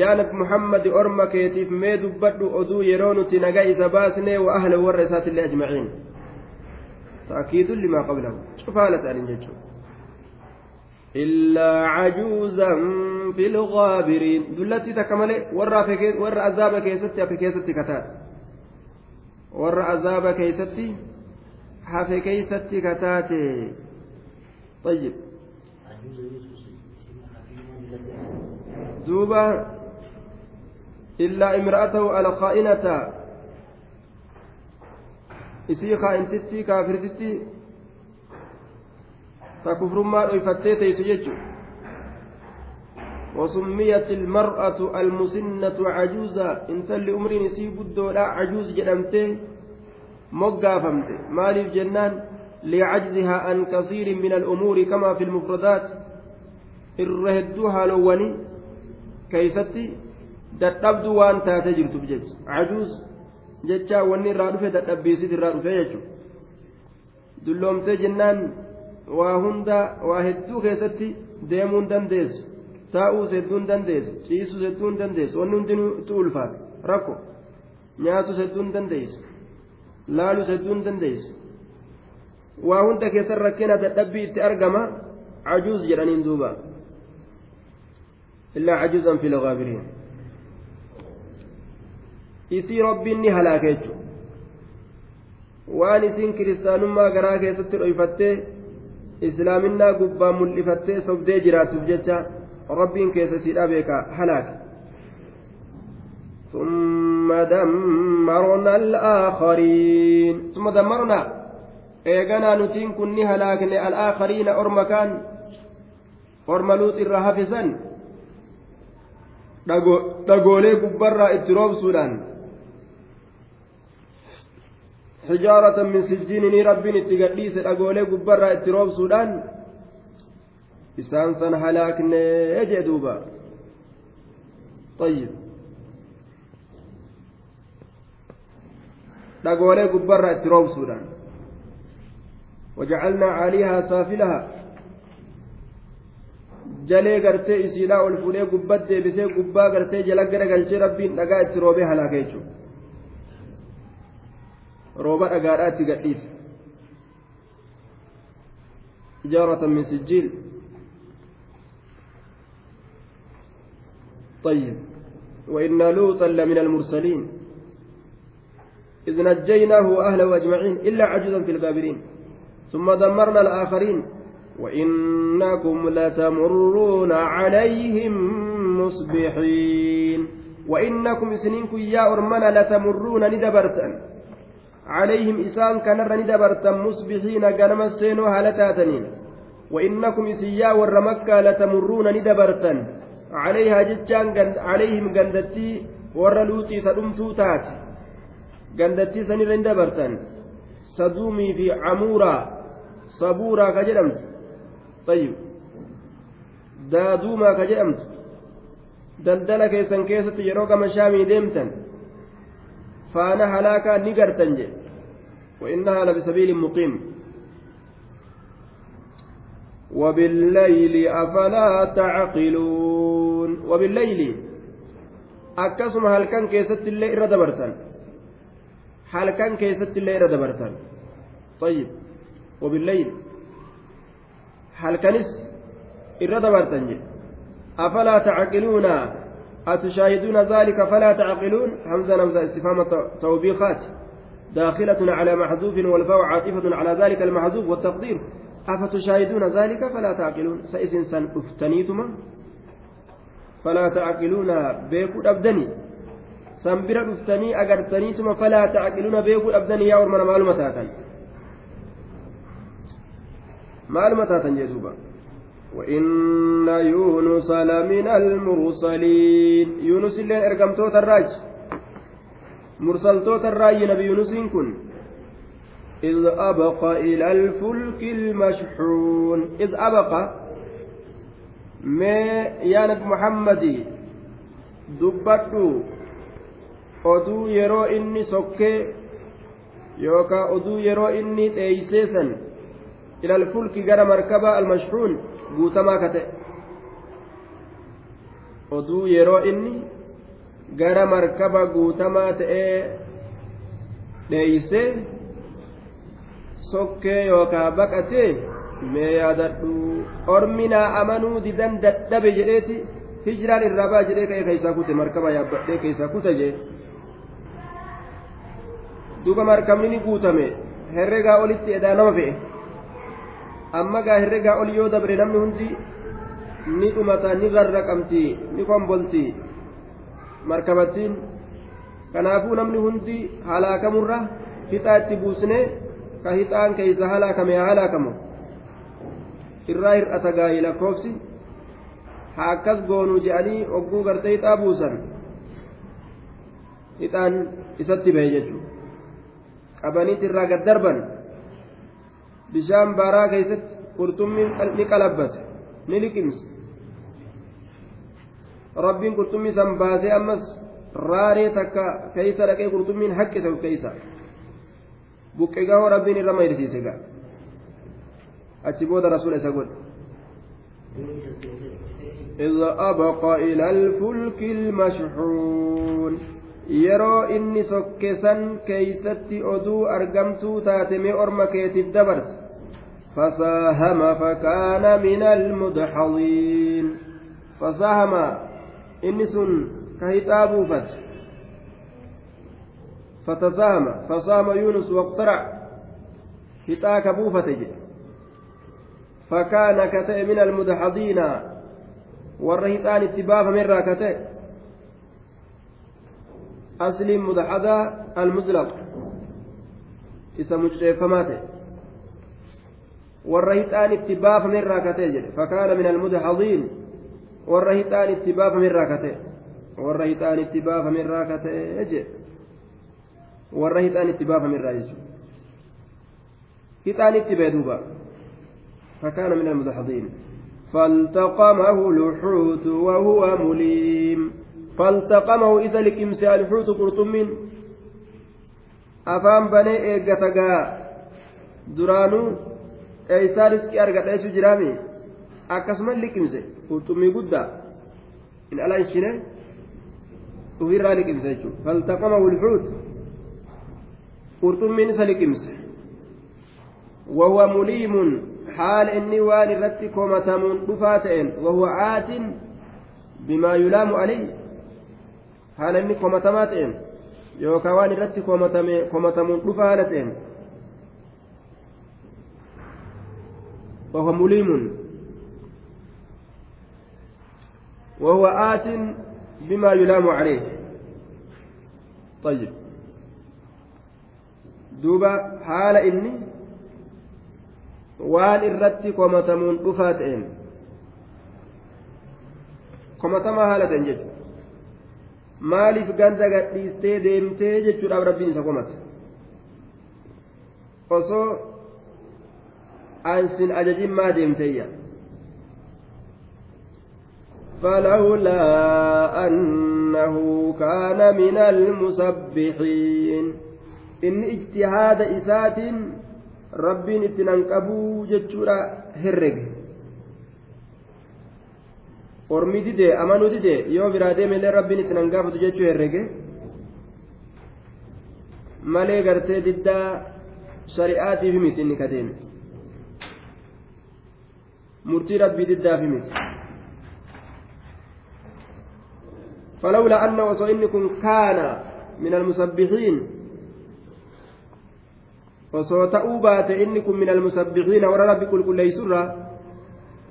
yaa nabi muhammadi orma keetiif mee dubbadhu oduu yeroo nuti naga isa baasnee wa ahla warra isaatillee ajmaciin تأكيد لما قبله شوف هالة أن إلا عجوزا في الغابرين دلتي تكمل ورا في ورا عذاب كيستي في كيستي كتات ورا عذاب كيستي حفي كيستي كتات طيب. دوبا إلا امرأته الخائنة. isii kaa'intitti kaafirtitti dhoyfattee teeysu jechu وسميت المرأة المسنة عجوزا إن تل أمرين سي بدو لا عجوز جدمته مقافمت مالي جنان لعجزها عن كثير من الأمور كما في المفردات الرهدوها لوني كيفتي jirtu jech cajuuz jecha wanni irraa dhufe dadhabbiisit irraa dhufe jechuudha dulloomtee jennaan waa hunda waa hedduu keessatti deemuu hin dandeessu taa'uus hedduu hin dandeessu ciisuus hedduu hin dandeessu wanni itti ulfaata rakko nyaatus hedduu hin dandeessu laalus hedduu hin dandeessu. Waa hunda keessan rakkina dadhabbii itti argama cajuuz jedhaniin duuba. Illaa cajuuzan fi lagaabiriin isii rabbiin ni halaaka jechuudha waan isiin kiristaanummaa garaa keessatti dhoyfattee islaaminaa gubbaa mul'ifattee sobdee jiraatuuf jecha rabbiin keessa siidhaa beeka halaaka ثم دمرنا الآخرين ثم دمرنا إيغانا نتين كني هلاكني الآخرين أرمكان أرملوت الرهافسا dhagoolee gubbarraa itti roobsuudhaan حجارة من سجين ربين اتقديس أقولي قبرة اتروب سودان إسان سن هلاكنا يجدوبا طيب dhagoolee gubbarraa itti roobsuudhaan wajacalnaa caaliihaa saafilaha jalee gartee isiidhaa ol fuudhee gubbat deebisee gubbaa gartee jala gara galchee rabbiin dhagaa itti roobee halaaka jechuudha rooba dhagaadhaatti gadhiise ijaaratan min sijjiil طيب. وإن لوطا لمن المرسلين. إذ نجيناه وأهله أجمعين إلا عجوزا في الغابرين. ثم دمرنا الآخرين. وإنكم لتمرون عليهم مصبحين. وإنكم سنينكم يا أرمنا لتمرون ندبرتا. عليهم إسان كنر ندبرتا مصبحين قنم السينو هالتاتنين وإنكم إسيا ور لتمرون ندبرتا عليها جتان عليهم قندتي ور لوتي تدمتو تاتي. قندتي سنر ندبرتا صدومي في عمورة. صبورة كجرمت. طيب. دادوما كجرمت. keessan keessatti yeroo gama shaamii deemtan faana halaakaa ni gartan وإنها لبسبيل مقيم. وبالليل أفلا تعقلون. وبالليل أكسم هل كان كيست الليل إرد برتن هل كان كيست الليل إرد برتن طيب. وبالليل هل كانس إرد برتن أفلا تعقلون. أتشاهدون ذلك فلا تعقلون؟ همزة همزة استفهام توبيخات. داخلة على محذوف والفاء عاطفة على ذلك المحذوف والتقدير. أفتشاهدون ذلك فلا تعقلون؟ سئس سن أفتنيتما فلا تعقلون بيكو أبدني. سنبرا أفتني أغرتنيتما فلا تعقلون بيكو أبدني يا ورمنا معلومة تاتا. معلومة تاتا جيزوبا. وإن يونس لمن المرسلين. يونس اللي أرقمتوت الرأج. مرسلتوت الراج نبي يونس كن. إذ أبق إلى الفلك المشحون. إذ أبق. ما يا نبي محمد. دبتو. oduu yeroo inni sokkee yookaan oduu yeroo inni dheeyseesan ilal fulki gara markaba almashhuun guutamaa ka ta'e oduu yeroo inni gara markaba guutamaa ta'ee dheeysee sokkee yookaan baqatee mee yaadadhu orminaa amanuu didan dadhabe jedheeti hijiraan irraa ba'a jedhee ka'ee keessaa kute markaba yaabbadhee keessaa kute jee duuba markabni ni guutame herregaa olitti edaa nama fe'e. Amma gaa herregaa ol yoo dabre namni hundi ni dhumata ni garraqamti ni kombolti markabattiin kanaafuu namni hundi halaakamurra hixaa itti buusne ka hixaan keeysa halaakame haa halaakamu. Irraa hir'ata gaayi lakkoofsi haa akkas goonuu je'anii ogguu gartee hixaa buusan. Hixaan isatti bahe jechuudha. Qabaniit irraa gad darban bishaan baaraa keessatti qurxummiin ni qalabbase ni liqimse rabbiin qurxummii san baasee ammas raaree takka keeysa dhaqee qurxummiin haqqise keeysa buqqe gahoo rabbiin irra mayrisiise gaa achi booda rasuula isa godhe إذ أبق إلى الفلك المشحون yeroo inni sokkesan keeysatti oduu argamtuu taate mee orma keetiif dabarse فساهم فكان من المدحضين. فساهم. إنس كهتاب فت فتساهم. فساهم يونس واقترع. هتاك بوفتج فكان كتئ من المدحضين. والرهتان اتباف من راكتئ. أصل مدحضة المزلق. اسم مجرفماته itti baafame irraa katee warra hixaan itti baafame irraa katee jedhe warra hixaan itti baafame irraa jechuudha hixaan itti bee duuba fakaana min almudhaziin فالتقمه الحوت وهو مليم فالتقمه إذا لكمس الحوت قرطمين أفام بني إيقتقا درانو eeysaa riskii argadheechu jiraami akkasuma liqimse qurxummii guddaa in ala ishine ufirraa liqimse jechuudha faltaqama wulxuut qurxummiin isa liqimse wahuwa muliimun haal inni waan irratti komatamuun dhufaa ta'een wahuwa aatin bimaa yulaamu alayhi haala inni komatamaa ta'een yookaan waan irratti komatamuun dhufa haala ta'een وهو مليم وهو آت بما يلام عليه طيب دوبا حال إني waan irratti komatamuun dhufaa ta'een komatamaa haala ta'en jechuudha maaliif ganda gadhiistee deemtee jechuudhaaf rabbiin isa komata osoo ansin ajajin maa deemteeyya فلولا أنه كان من المسبحين إن اجتهاد إسات nan qabuu jechuudha herrege ormi didee amanuu didee yoo biraa deemellee rabbiin itti nan gaafatu jechuu herrege malee gartee diddaa shari'aatiif miti inni kadeeme rabbii diddaaf miti فلولا أنه وصو كن كان من المسبحين ta'uu baate inni kun min almusabbixiina warra rabbi qulqulleeysurra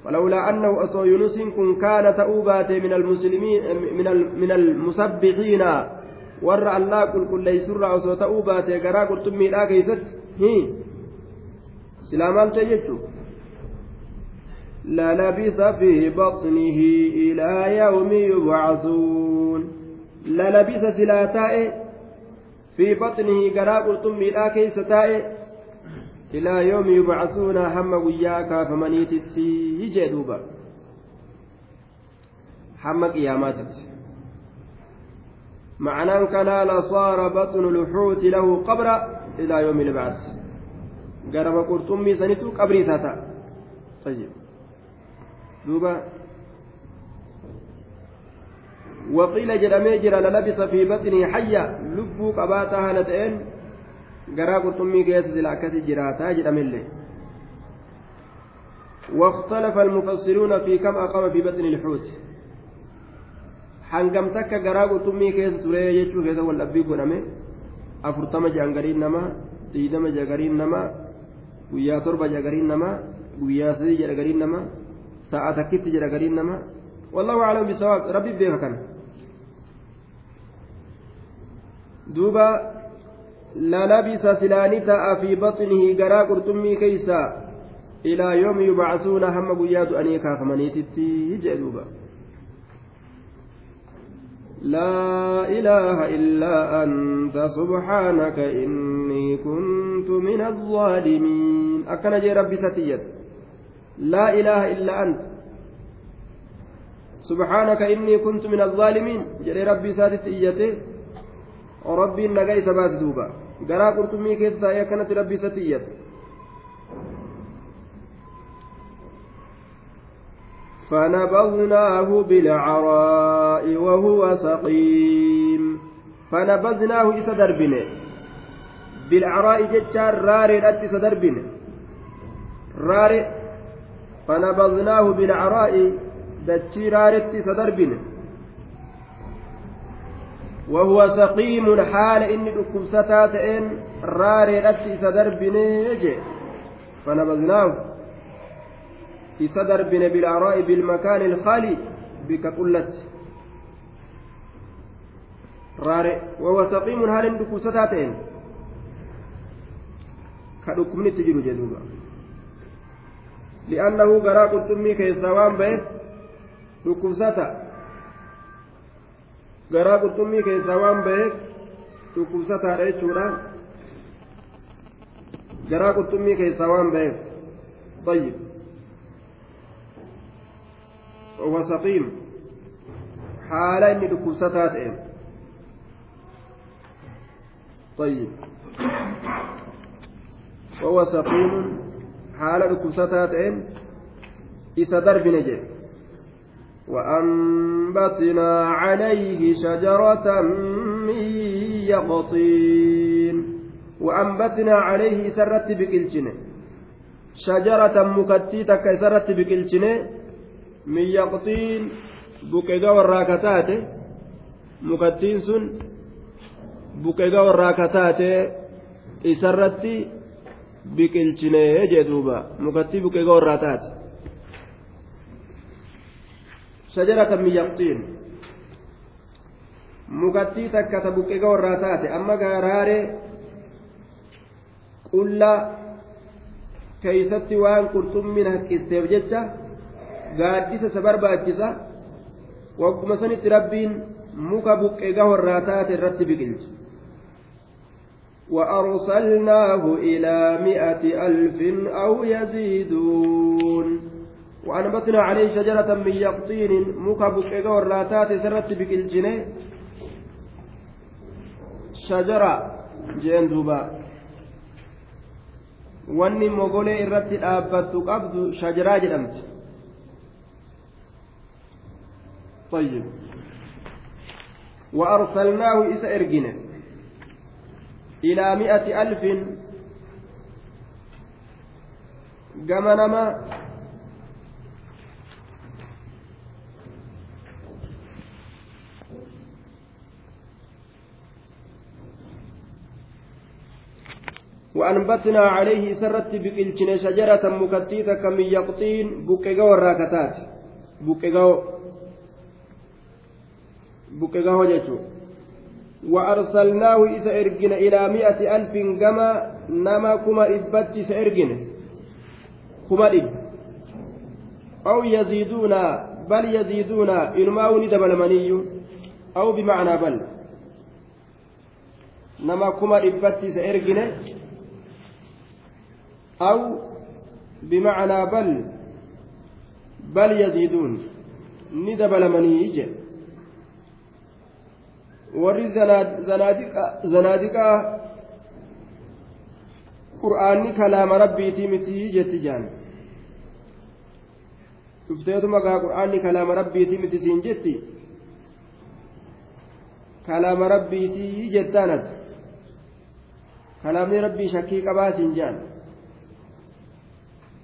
فلولا أنه أصو يونس كان تأوبات من المسلمين من من المسبحين ور الله كل كل يسر أصو تأوبات جرا قلت ميلا كيست؟ هي. سلامان تجتو للبث في بطنه إلى يوم يبعثون. للبث سلاتائه في بطنه قرا قلتم ميلا كيس إلى يوم يبعثون هم وياك فمنيت يجي دوبا. هم قيامات. معنى كان لصار بطن الحوت له قبر إلى يوم البعث. قرب قرطمي سنتو قبري تاتا. طيب. دوبا وقيل جرمي جرى للبس في بطنه حية لبو قباتها لتئن قرا قرطمي كيس زلاكة جراتا جرمي واختلف المفسرون في كم أقام في بطن الحوت turee jechuu keessa wal dhabbii godhame afurtama jahan gariin namaa diidama jaha gariin namaa guyyaa torba jaha gariin namaa guyyaa sadii jedha gariin namaa sa'a takkitti jedha gariin namaa wallahu aclam bisawaab rabbi beeka kana duuba lalabisa silaani ta'a fi baxnihi garaa qurxummii keeysa ilaa yoomi yubcasuuna hamma guyyaa du'anii kaafamaniititti jee duuba لا إله إلا أنت سبحانك إني كنت من الظالمين أكن جي ربي ستيت لا إله إلا أنت. سبحانك إني كنت من الظالمين. جري ربي ساتت إيته. isa baas duuba garaa qurxummii keessa taa'ee akkanatti rabbi isatti iyyata فنبذناه بالعراء وهو سقيم. فنبذناه إسا دربنه. بالعراء جتشار راري الأتي سدربنه راري فنبذناه بالعراء دتشي راري سدربنه وهو سقيم حال إني دكبستا تئن راري رتي سدر بنيجي فنبذناه إسدر بن بالآراء بالمكان الخالي بك قلت. راري وهو سقيم حال إني دكبستا تئن كدكمني تجر لأنه قرا قلتمي كيسوان به qurxummii keessaa waan baheef dhukkubsataadha jechuudha garaa qurxummii keessaa waan baheef طيب وهو سقيم حال إني دكوستات إيه طيب وهو سقيم حال دكوستات إيه إذا درب نجي وأنبتنا عليه شجرة من يقطين وأنبتنا عليه سرت بكلشنة شجرة مكتيتك سرت بكلشنة من يقطين بكيغا والراكتات مكتين سن buqeega warraa kataate isarratti biqilchinee jee duuba mukattii buqeega warraa taate shajaratan min yaqxiin mukattii takka ta buqqeega warraa taate amma gaaraaree qullaa keeysatti waan qurxummin haqqisteef jecha gaaddisa isa barbaachisa wagguma sanitti rabbiin muka buqqeega warraa taate irratti biqilche وأرسلناه إلى مئة ألف أو يزيدون. وأنبتنا عليه شجرة من يقطين مكبك وراتات سرت بكالجنة jeen duuba wanni mogolee irratti dhaabbattu qabdu shajaraa jedhamti طيب. وأرسلناه إسا إرجنا إلى مئة ألف جمنما وأنبتنا عليه سرت بقلتنا شجرة مكتيتة من يقطين بكيغا وراكتات بكيغا بكيغا وجهته وأرسلناه إذا إرجن إلى مئة ألف كما نما كما إبت سإرجن كما إب. أو يزيدون بل يزيدون. إنما ندب المني أو بمعنى بل. نما كما إبت سإرجن أو بمعنى بل. بل يزيدون. ندبل مني يجي warri zanaadiqaa qur'aanni kalaama rabbiitii mitii jetti jaan dhufteetuma gaa qur'aanni kalaama rabbiitii miti siin jetti kalaama rabbiitii jettaanat kalaamni rabbii shakkii qabaa siin jaan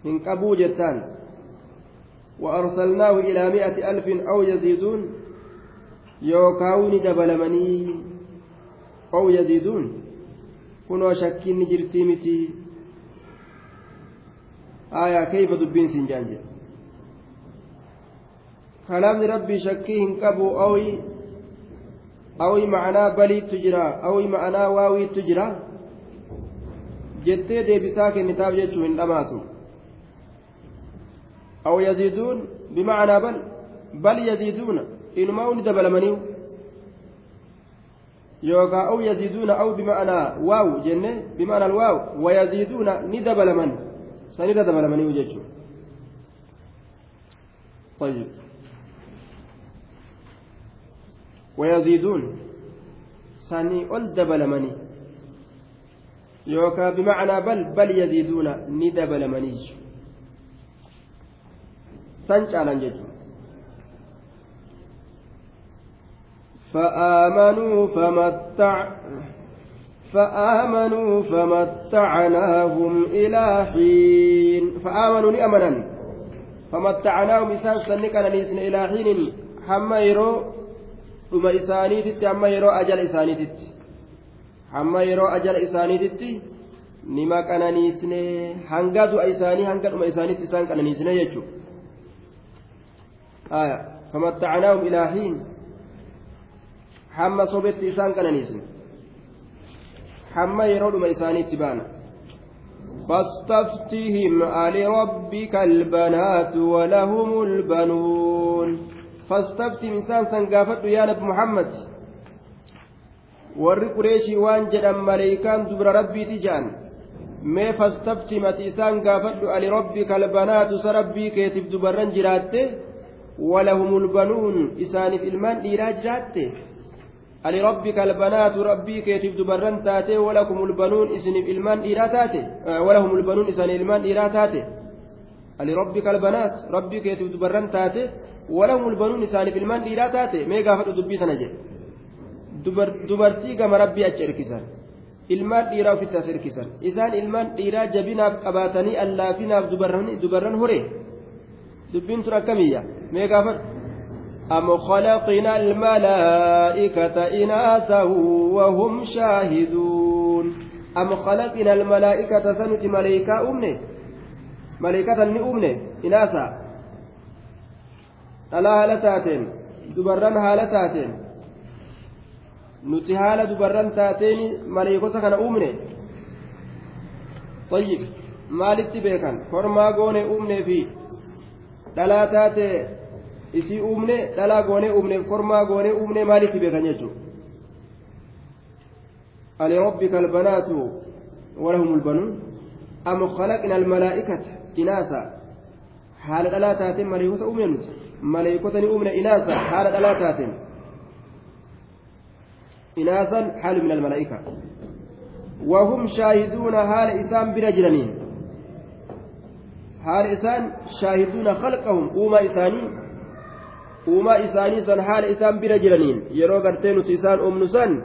hin qabuu jettaan وأرسلناه إلى مئة ألف أو يزيدون yookaan ni dabalamanii ow yaziiduun kunoo shakkiin ni jirtii miti aayaa keeyfa dubbiin siin jaan jedhe kalaamni rabbii shakkii hin qabu awi awi ma'anaa baliittu jira awi ma'anaa waawiittu jira jettee deebisaa kennitaaf jechuu hin dhamaatu aw yaziiduun bima'anaa bal bal yaziiduuna inumaa ni dabalamanii yookaan aw yaziiduuna aw bima'anaa waaw jenne bima'anaa waaw wayaziiduuna ni dabalaman sanirra dabalamanii jechuudha. طيب ويزيدون سني أول دبلمني يوكا بمعنى بل بل يزيدون ندبلمني سنج على جدو فآمنوا فمتع فآمنوا فمتعناهم إلى حين فآمنوا لأمنا فمتعناهم إسان سنكنا نيسن إلى حين حما يرو dhuma isaaniititti hamma yeroo ajala isaaniititti hamma yeroo ajala isaaniititti nima qananiisne hanga du'a isaanii hanga dhuma isaaniitti isaan qananiisne jechuudha famattacnaahum ilaa hiin hamma sobetti isaan qananiisne hamma yeroo dhuma isaaniitti baana فاستفتهم ألربك البنات ولهم البنون فاستفتهم إنسان سنقافت يا نبي محمد warri qureeshii waan jedhan maleeykaan dubra rabbiiti jedhan mee fastabtimati isaan gaafadhu ali rabbika albanaatu sa rabbii keetiif dubarran jiraatte walahumul banuun isaaniif ilmaan dhiiraa jiraatte Rabbii keetiif dubarran taate walakumul banuun isiniif ilmaan dhiiraa taate walahumul banuun isaaniif ilmaan dhiiraa taate ali rabbika albanaat rabbii keetiif dubarran taate walahumul banuun isaaniif ilmaan dhiiraa taate mee gaafadhu dubbii sana jedhe dubartii gama rabbii achi erkisan ilmaan dhiiraa ofitti as erkisan isaan ilmaan dhiiraa jabinaaf qabaatanii allaafinaaf dubarran hore dubbiin tun akkamiyya mee gaafadhu أم خلقنا الملائكة إناثا وهم شاهدون؟ أم خلقنا الملائكة سنت ملائكة أمني ملائكة أمني إناثا. ألا دبران هالتاتين. nuti haala dubarran taateen maleekota kana uumne طيب maalitti beekan kormaa goone uumnee fi dhalaa taate isii uumne dhalaa goonee uumneef kormaa goonee uumne maalitti beekan jechuudha alirabbi kalbanaatu walahum ulbanuun am khalaqna almalaa'ikata inaasa haala dhalaa taateen maleekota uumne nuti maleekota ni uumne inaasa haala dhalaa taateen inaasan haalu min almalaa'ika وهم شاهدون حال إسان برجلين حال إسان شاهدون خلقهم أوما إساني uumaa isaanii san haala isaan bira jiraniin yeroo gartee nuti isaan uumnu san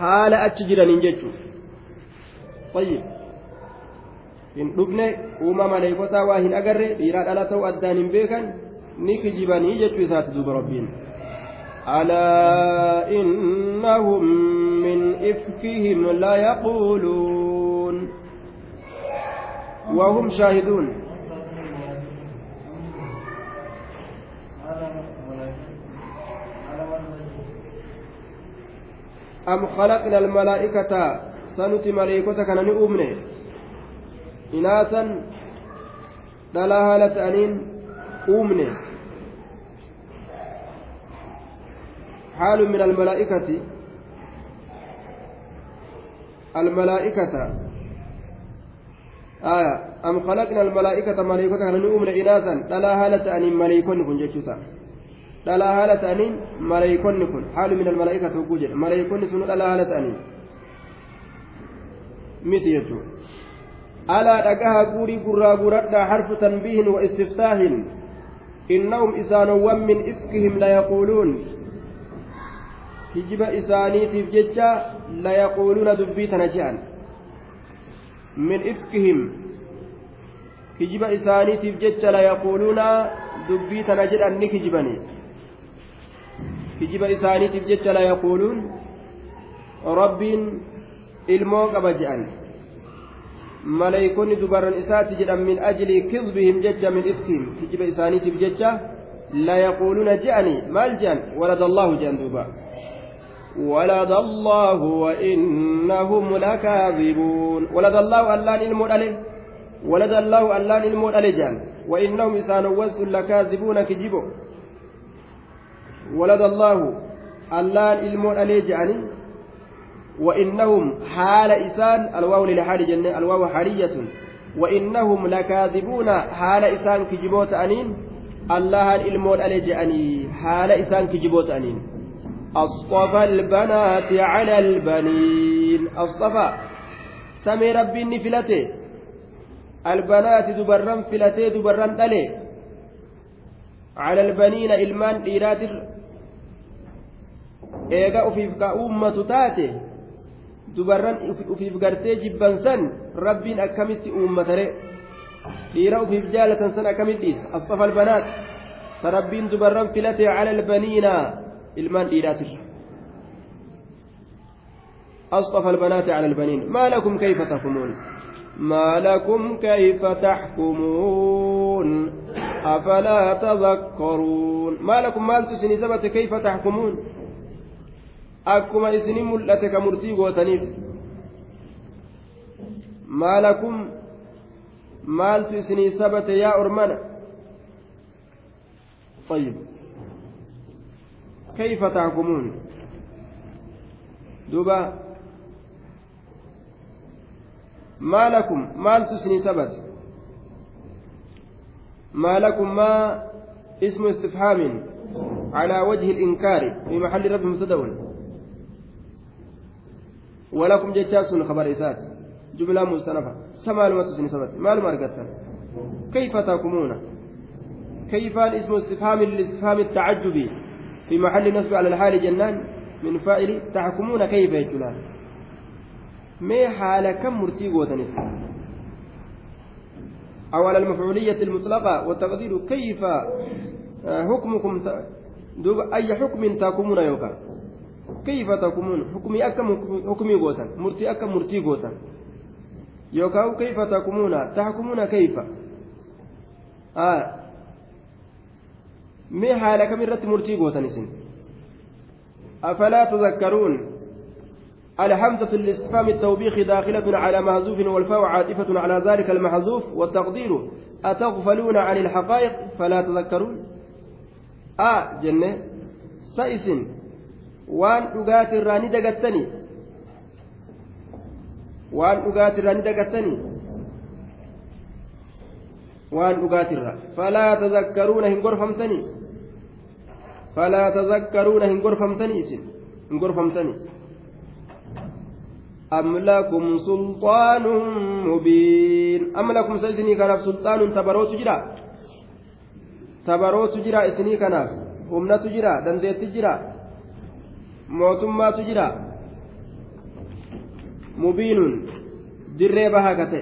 haala achi jiraniin jechuudha hin dhufne uumaa maleekotaa waa hin agarre dhiiraa dhala ta'uu addaan hin beekan ni kijibanii jechuu isaati duuba rabbiin. ألا إنهم من إفكهم ليقولون وهم شاهدون أم خلقنا الملائكة سنتي ملائكة كان نؤمن؟ إناثا دلاها لتأنين أمن حال من الملائكة. الملائكة. آية. أم خلقنا الملائكة ملائكة كان نؤمن إناثا دلاها لتأنين ملائكة كن جتشوتا dhalaa haala ta'aniin maleeykonni kun haalu min almalaa'ikati hogguu jedhe maleeykonni sun dhalaa haala ta'aniin. Miti jechuudha. Alaa dhagaha guurii gurraa guuradhaa harfu tanbiihin wa istiftaahin. Innahum isaanowwan min ifkihim layaquuluun hijiba isaaniitiif jecha layaquuluuna dubbii tana je'an. Min ifkihim. Hijiba isaaniitiif jecha layaquuluuna dubbii tana jedhan ni kijibanii kijiba isaaniitiif jecha la yaquuluun rabbiin ilmoo qaba je'an maleeykonni dubarran isaatti jedhan min ajli kidbihim jecha min iftihim kijiba isaaniitiif jecha la yaquuluuna je'ani maal je'an walada allaahu je'an duuba ولد الله وإنهم لكاذبون ولد الله ألان المدلل ولد الله ألان المدلل وإنهم إسانوا لكاذبون كجبوا ولد الله اللان إلمون ألي جعني وإنهم حال إسان الواو للحال جنة الواو حالية وإنهم لكاذبون حال إسان كجبوت أنين الله إلمون ألي جعني حال إسان كجبوت أنين. أصطفى البنات على البنين. أصطفى. سمي ربي نفلته البنات دبرن فلته دبرن ألي على البنين إلمان إيراد eega ufiif ka uummatu taate dubarran ufiif gartee jibban san rabbiin akkamitti uummatare dhiira ufiif jaalatan san akkamitti dhiisa asxafa albanaat sa rabbiin dubarran filate cala albaniina ilmaan dhiiraatirra أصطفى البنات على البنين ما لكم كيف تحكمون ما لكم كيف تحكمون أفلا تذكرون ما لكم ما تسني سبت كيف تحكمون akkuma isinin mul'ate ka murtii gootaniif. Maalakum maaltu isinii sabate yaa ormana? طيب كيف تحكمون دوبا ما لكم مال تسني سبت ما لكم ما اسم استفهام على وجه الإنكار في محل رب مبتدأ ولكم جتاسون خبر إسات. جملة مستنفة. سمال ما تسني سبت ما كيف تحكمون كيف اسم استفهام الاستفهام التعجبي في محل نصب على الحال جنان؟ من فاعل تحكمون كيف يجلان ما حال كم مرتي قوتنس أو على المفعولية المطلقة والتقدير كيف حكمكم duuba ayya xukmin taakumuna yookaan kayfa taakumuun xukumii akka xukumii gootan murtii akka murtii gootan yookaan kayfa taakumuuna taakumuuna kayfa mee haala kamirratti murtii gootan isin afalaa tadakkaruun الحمزة الاستفهام التوبيخ داخلة على محذوف والفاء عاطفة على ذلك المحذوف والتقدير أتغفلون عن الحقائق فلا تذكرون آه جنة سائس وان أغات الراني دقتني وان أغات الراني دقتني وان أغات الراني فلا تذكرون هن غرفمتني فلا تذكرون هن غرفمتني هن غرفمتني أم لكم سلطان مبين أم لكم سيسني كناف سلطان تبروت جرا تبروت جرا إسني كناف همنة جرا دنديت جرا mootummaatu jira. Mubiinun dirree bahaa kate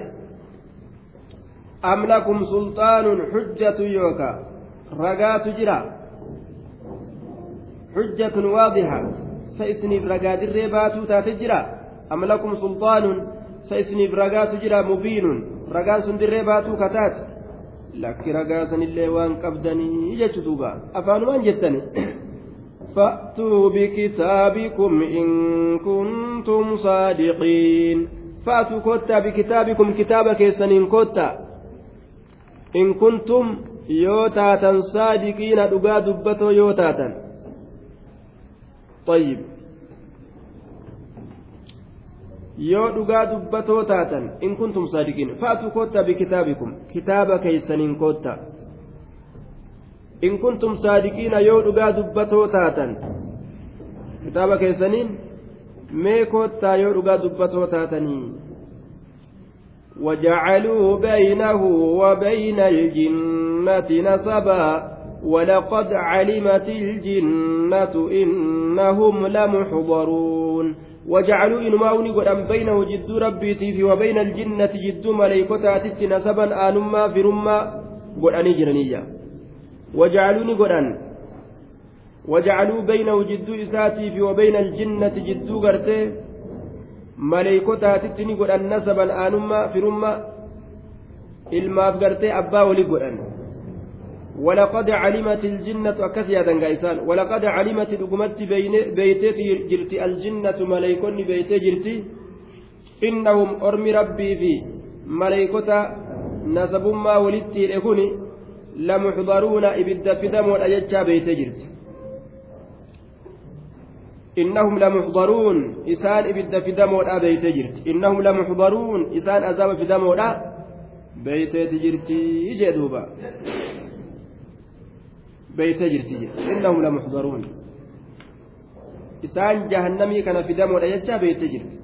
am lakum sulxaanun xujjatu yooka ragaatu jira. Xujjatun waadiha sa isiniif ragaa dirree baatuu taate jira. Am lakum sulxaanun sa isiniif ragaatu jira mubiinun ragaan sun dirree baatuu kataate lakki ragaa sanillee waan qabdanii jechu duuba. Afaanumaan jettani فأتوا بكتابكم إن كنتم صادقين فأتوا كتا بكتابكم كتابك سنين كتا إن كنتم يوتاتا صادقين دقا دبتو يوتاتا طيب yoo dhugaa dubbatoo taatan in kuntum saadiqiin fa'atu kotta bikitaabikum kitaaba keeysaniin kotta in kuntum saadiqiina yoo dhugaa dubbatoo taatan kitaaba keessaniin mee kottaa yoo dhugaa dubbatoo وجعلوا بينه وبين الجنة نسبا ولقد علمت الجنة إنهم لمحضرون. وجعلوا إنماوني قدام بينه جد ربيتي وبين الجنة جد ملائكتات نسبا آنما فرما قداني جرنية وجعلوني قدان وجعلوا بينه جد إساتي وبين الجنة جد قرتي. ملائكتات قدان نسبا آنما فرما ilmaaf gartee abbaa wali godhan ولقد علمت الجنة أكثيا دنجايسان ولقد علمت دقمت بيتي جرت الجنة ملائكون بيتي جرتي. إنهم أرمي ربي في ملائكة نسب ما ولدتي لكوني. لمحضرون إبدا في دم والأججا بيتي جرت. إنهم لمحضرون إسان إبدا في دم والأبيتي جرت. إنهم لمحضرون إسان أزاب في دم والأبيتي بيتي جرتي جدوبا beeytee jirti innahum lamuxdaruun isaan jahannamii kana fidamoodha jecha beeytee jirti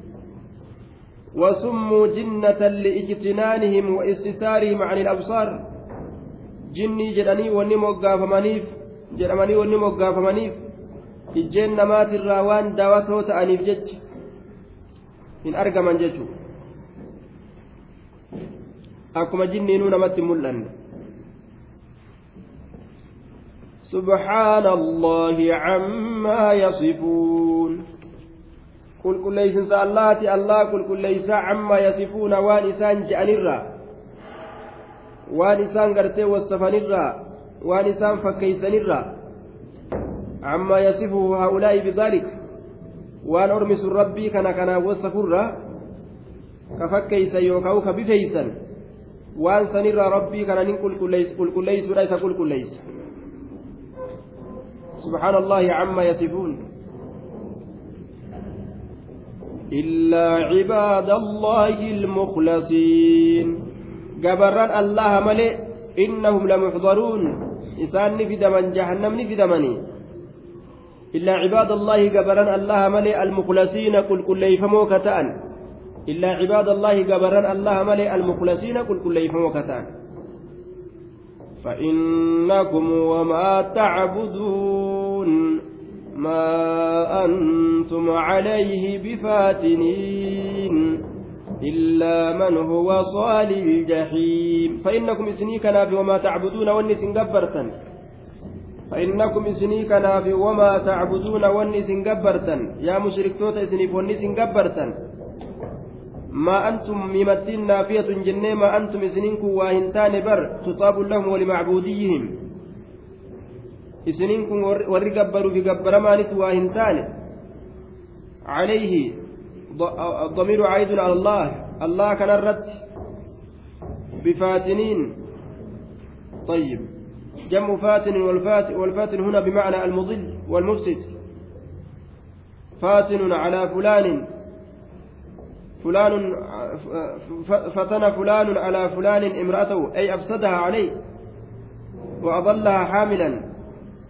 وسموا جنة لإجتنانهم واستثارهم عن الأبصار. جني جدني وني موقافمانيف jedhamanii wanni moggaafamaniif ijjeen namaatirraa waan daawatoo ta'aniif jecha hin argaman jechuudha akkuma jinniinuu namatti mul'anne سبحان الله عما يصفون قل كل ليس الله الله قل كل ليس عما يصفون وانسان جانرا وانسان قرتي والسفنرا وانسان فكيسنرا عما يصفه هؤلاء بذلك وان ارمس ربي كان كان وصفرا كفكيس يوكاو كبفيسا وان سنرا ربي كان نقول كل ليس قل كل ليس قل كل ليس سبحان الله عما يصفون إلا عباد الله المخلصين إنهم لمحضرون إسان نفد من جهنم نفد مني إلا عباد الله جبران الله ملئ المخلصين قل كل يفهموا كتان إلا عباد الله جبران الله ملئ المخلصين قل كل يفهموا كتان فإنكم وما تعبدون ما أنتم عليه بفاتنين إلا من هو صال الجحيم. فإنكم إسنيكنا وما تعبدون والنسن قبرتا فإنكم إسني كناف وما تعبدون وني سنجبرتا يا مشركتوت إسنيف وني سنجبرتا ما أنتم ممتين نافية جنة ما أنتم إسنينكم واهنتان بر تطاب لهم ولمعبوديهم. إسنينكم وري جبروا في جبر مانت واهنتان عليه الضمير عائد على الله. الله كان الرد بفاتنين. طيب. جمع فاتن والفاتن, والفاتن هنا بمعنى المضل والمفسد. فاتن على فلان. فلان فتن فلان على فلان امرأته أي أفسدها عليه وأضلها حاملا.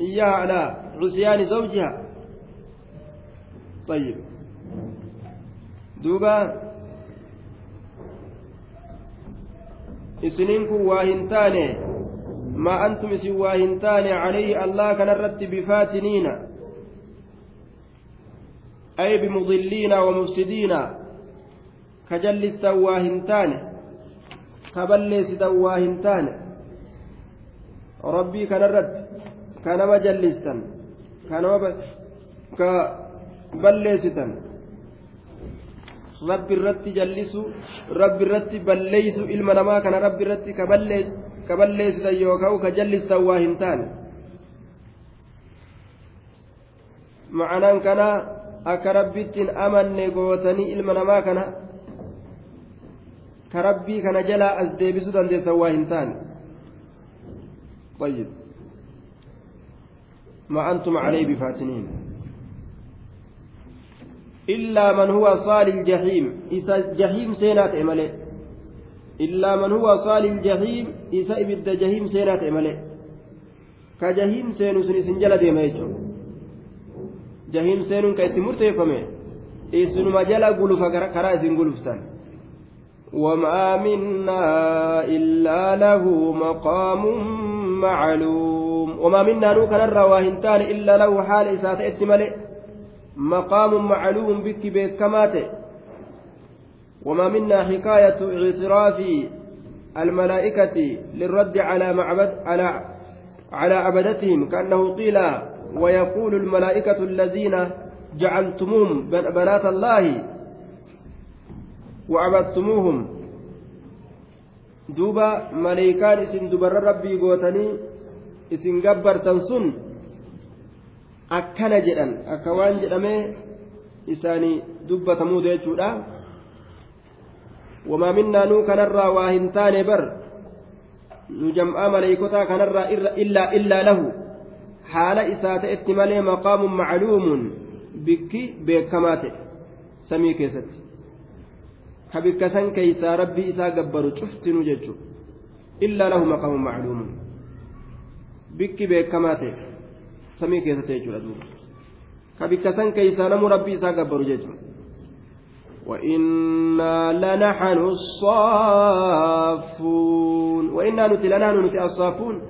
إياها على عصيان زوجها. طيب. دوبا isiniin واهنتاني ما أنتم سواهنتان عليه الله كان الرت بفاتنين أي بمضلين ومفسدين كجلس واهنتان كبلس واهنتان ربي كان الرت كان مجلسا كان كبلستا rabbi irratti jallisu rabbi irratti balleeysu ilma namaa kana rabbi irratti ka balleessitan yookaan ka jallisan waa hin taane ma'anaan kana akka rabbittiin amanne gootanii ilma namaa kana ka rabbii kana jalaa as deebisuu dandeessan waa hin taane طيب ما أنتم عليه بفاتنين إلا من هو صال الجحيم. إذا جحيم سينات إمالي. إلا من هو صال الجحيم إذا إبد جحيم سينات إمالي. كجحيم سينو سنجل ديما يجو. جحيم سينو كأتي مرتفمي إسنما جلا قلوفا كرا إسن قلوفتان وما منا إلا له مقام معلوم. وما منا نوكا نرى واهنتان إلا له حال إذا تأتي مقام معلوم بك بكماته. وما منا حكاية اعتراف الملائكة للرد على معبد على على عبدتهم كأنه قيل ويقول الملائكة الذين جعلتموهم بنات الله وعبدتموهم. دوبا ملائكان اسم دبر ربي قوتني اسم جبر تنسن akkana jedhan akka waan jedhamee isaanii dubbatamuudha jechuudha. Wamaa minnaa nuu kanarraa waa hin taane bar nu jam'aa maleeykotaa kanarraa illaa illaa lahu. Haala isaa ta'etti malee maqaamun macluumun bikki beekamaa ta'e samii keessatti. Ka bikka san keeysaa rabbii isaa gabbaru cuftinu jechu illaa lahu maqaamun macluumun bikki beekamaa ta'e samii keessatti jechuudha duuba. Ka bikka san keeysaa namu rabbii isaa gabbaru jechuudha. وإنا لنحن الصافون وإنا نتي لنحن نتي الصافون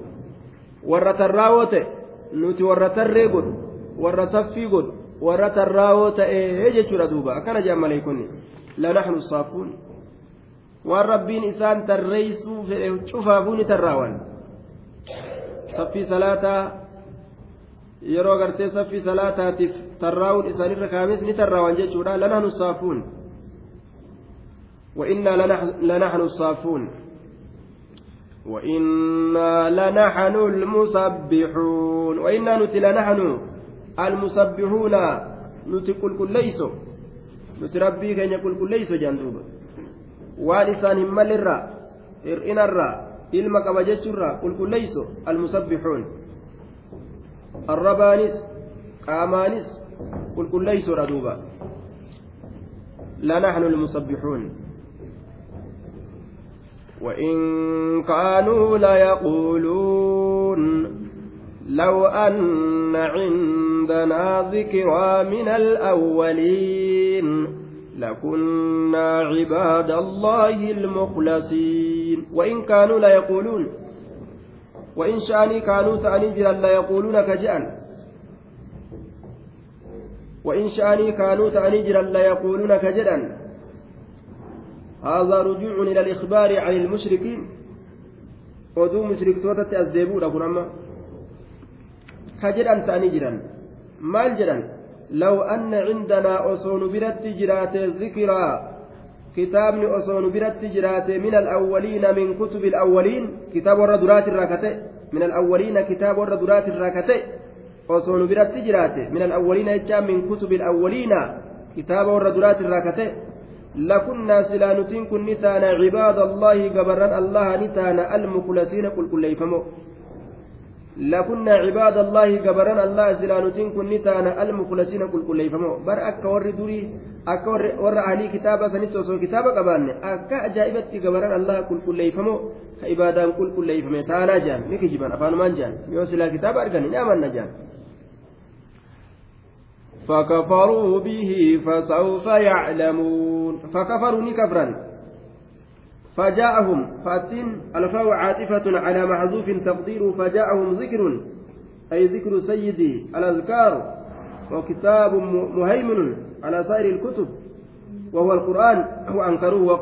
ورة الراوة نتي ورة الريقود ورة الفيقود ورة الراوة إيه جتشورا دوبا أكان جاء ملايكوني لنحن الصافون والربين إسان تريسو شوفافون تراوان صفي صلاة yeroo gartee saffii salaataatiif tarraa'uun isaanirra kaames ni tarraa'an jechuudha. Lanahnu saafuun. وإنا لنحن الصافون وإنا لنحن المسبحون وإنا نتي لنحن المسبحون نتي كل كل ليس نتي ربي كان يقول كل ليس جندوبا والسان مل الرا إرئنا الرا إلما كبجت الرا كل كل ليس المسبحون arrabaanis qaamaanis qulqulleeysuudha duuba لنحن المسبحون. وإن كانوا ليقولون لو أن عندنا ذكرى من الأولين لكنا عباد الله المخلصين. وإن كانوا ليقولون وإن شأني كانوا تأني جرا لا يقولون كجأن وإن شأني كانوا تأني جرا لا يقولون كجدا هذا رجوع إلى الإخبار عن المشركين. ودو مشرك توتت أزديبون أبو نما كجدان تأني جران مال جران لو أن كتابني أصون برت جرات من الأولين من كتب الأولين كتاب الردرات الراكتة من الأولين كتاب الردرات الراكتة أصون برت جرات من الأولين يجام من كتب الأولين كتاب الردرات الراكتة لكنا سلا نتين كن نتانا عباد الله قبرا الله نتانا المخلصين قل يفهموا لكنا عباد الله قبرا الله سلا نتين كن نتانا المخلصين قل كل يفهموا بر أكا ور دري أكا ور أهلي كتابة سنتوسو كتابة قبان أكا أجائبت قبرا الله قل كل يفهموا كإبادان قل كل يفهموا تانا جان. ميكي جبان. أفان مان جان. يوسلا كتابة أرغن نعم جان فكفروا به فسوف يعلمون. فكفروا نكفرا فجاءهم فأتين الفاء عاطفة على محذوف تقدير فجاءهم ذكر أي ذكر سيدي الأذكار وكتاب مهيمن على سائر الكتب وهو القرآن وأنكروه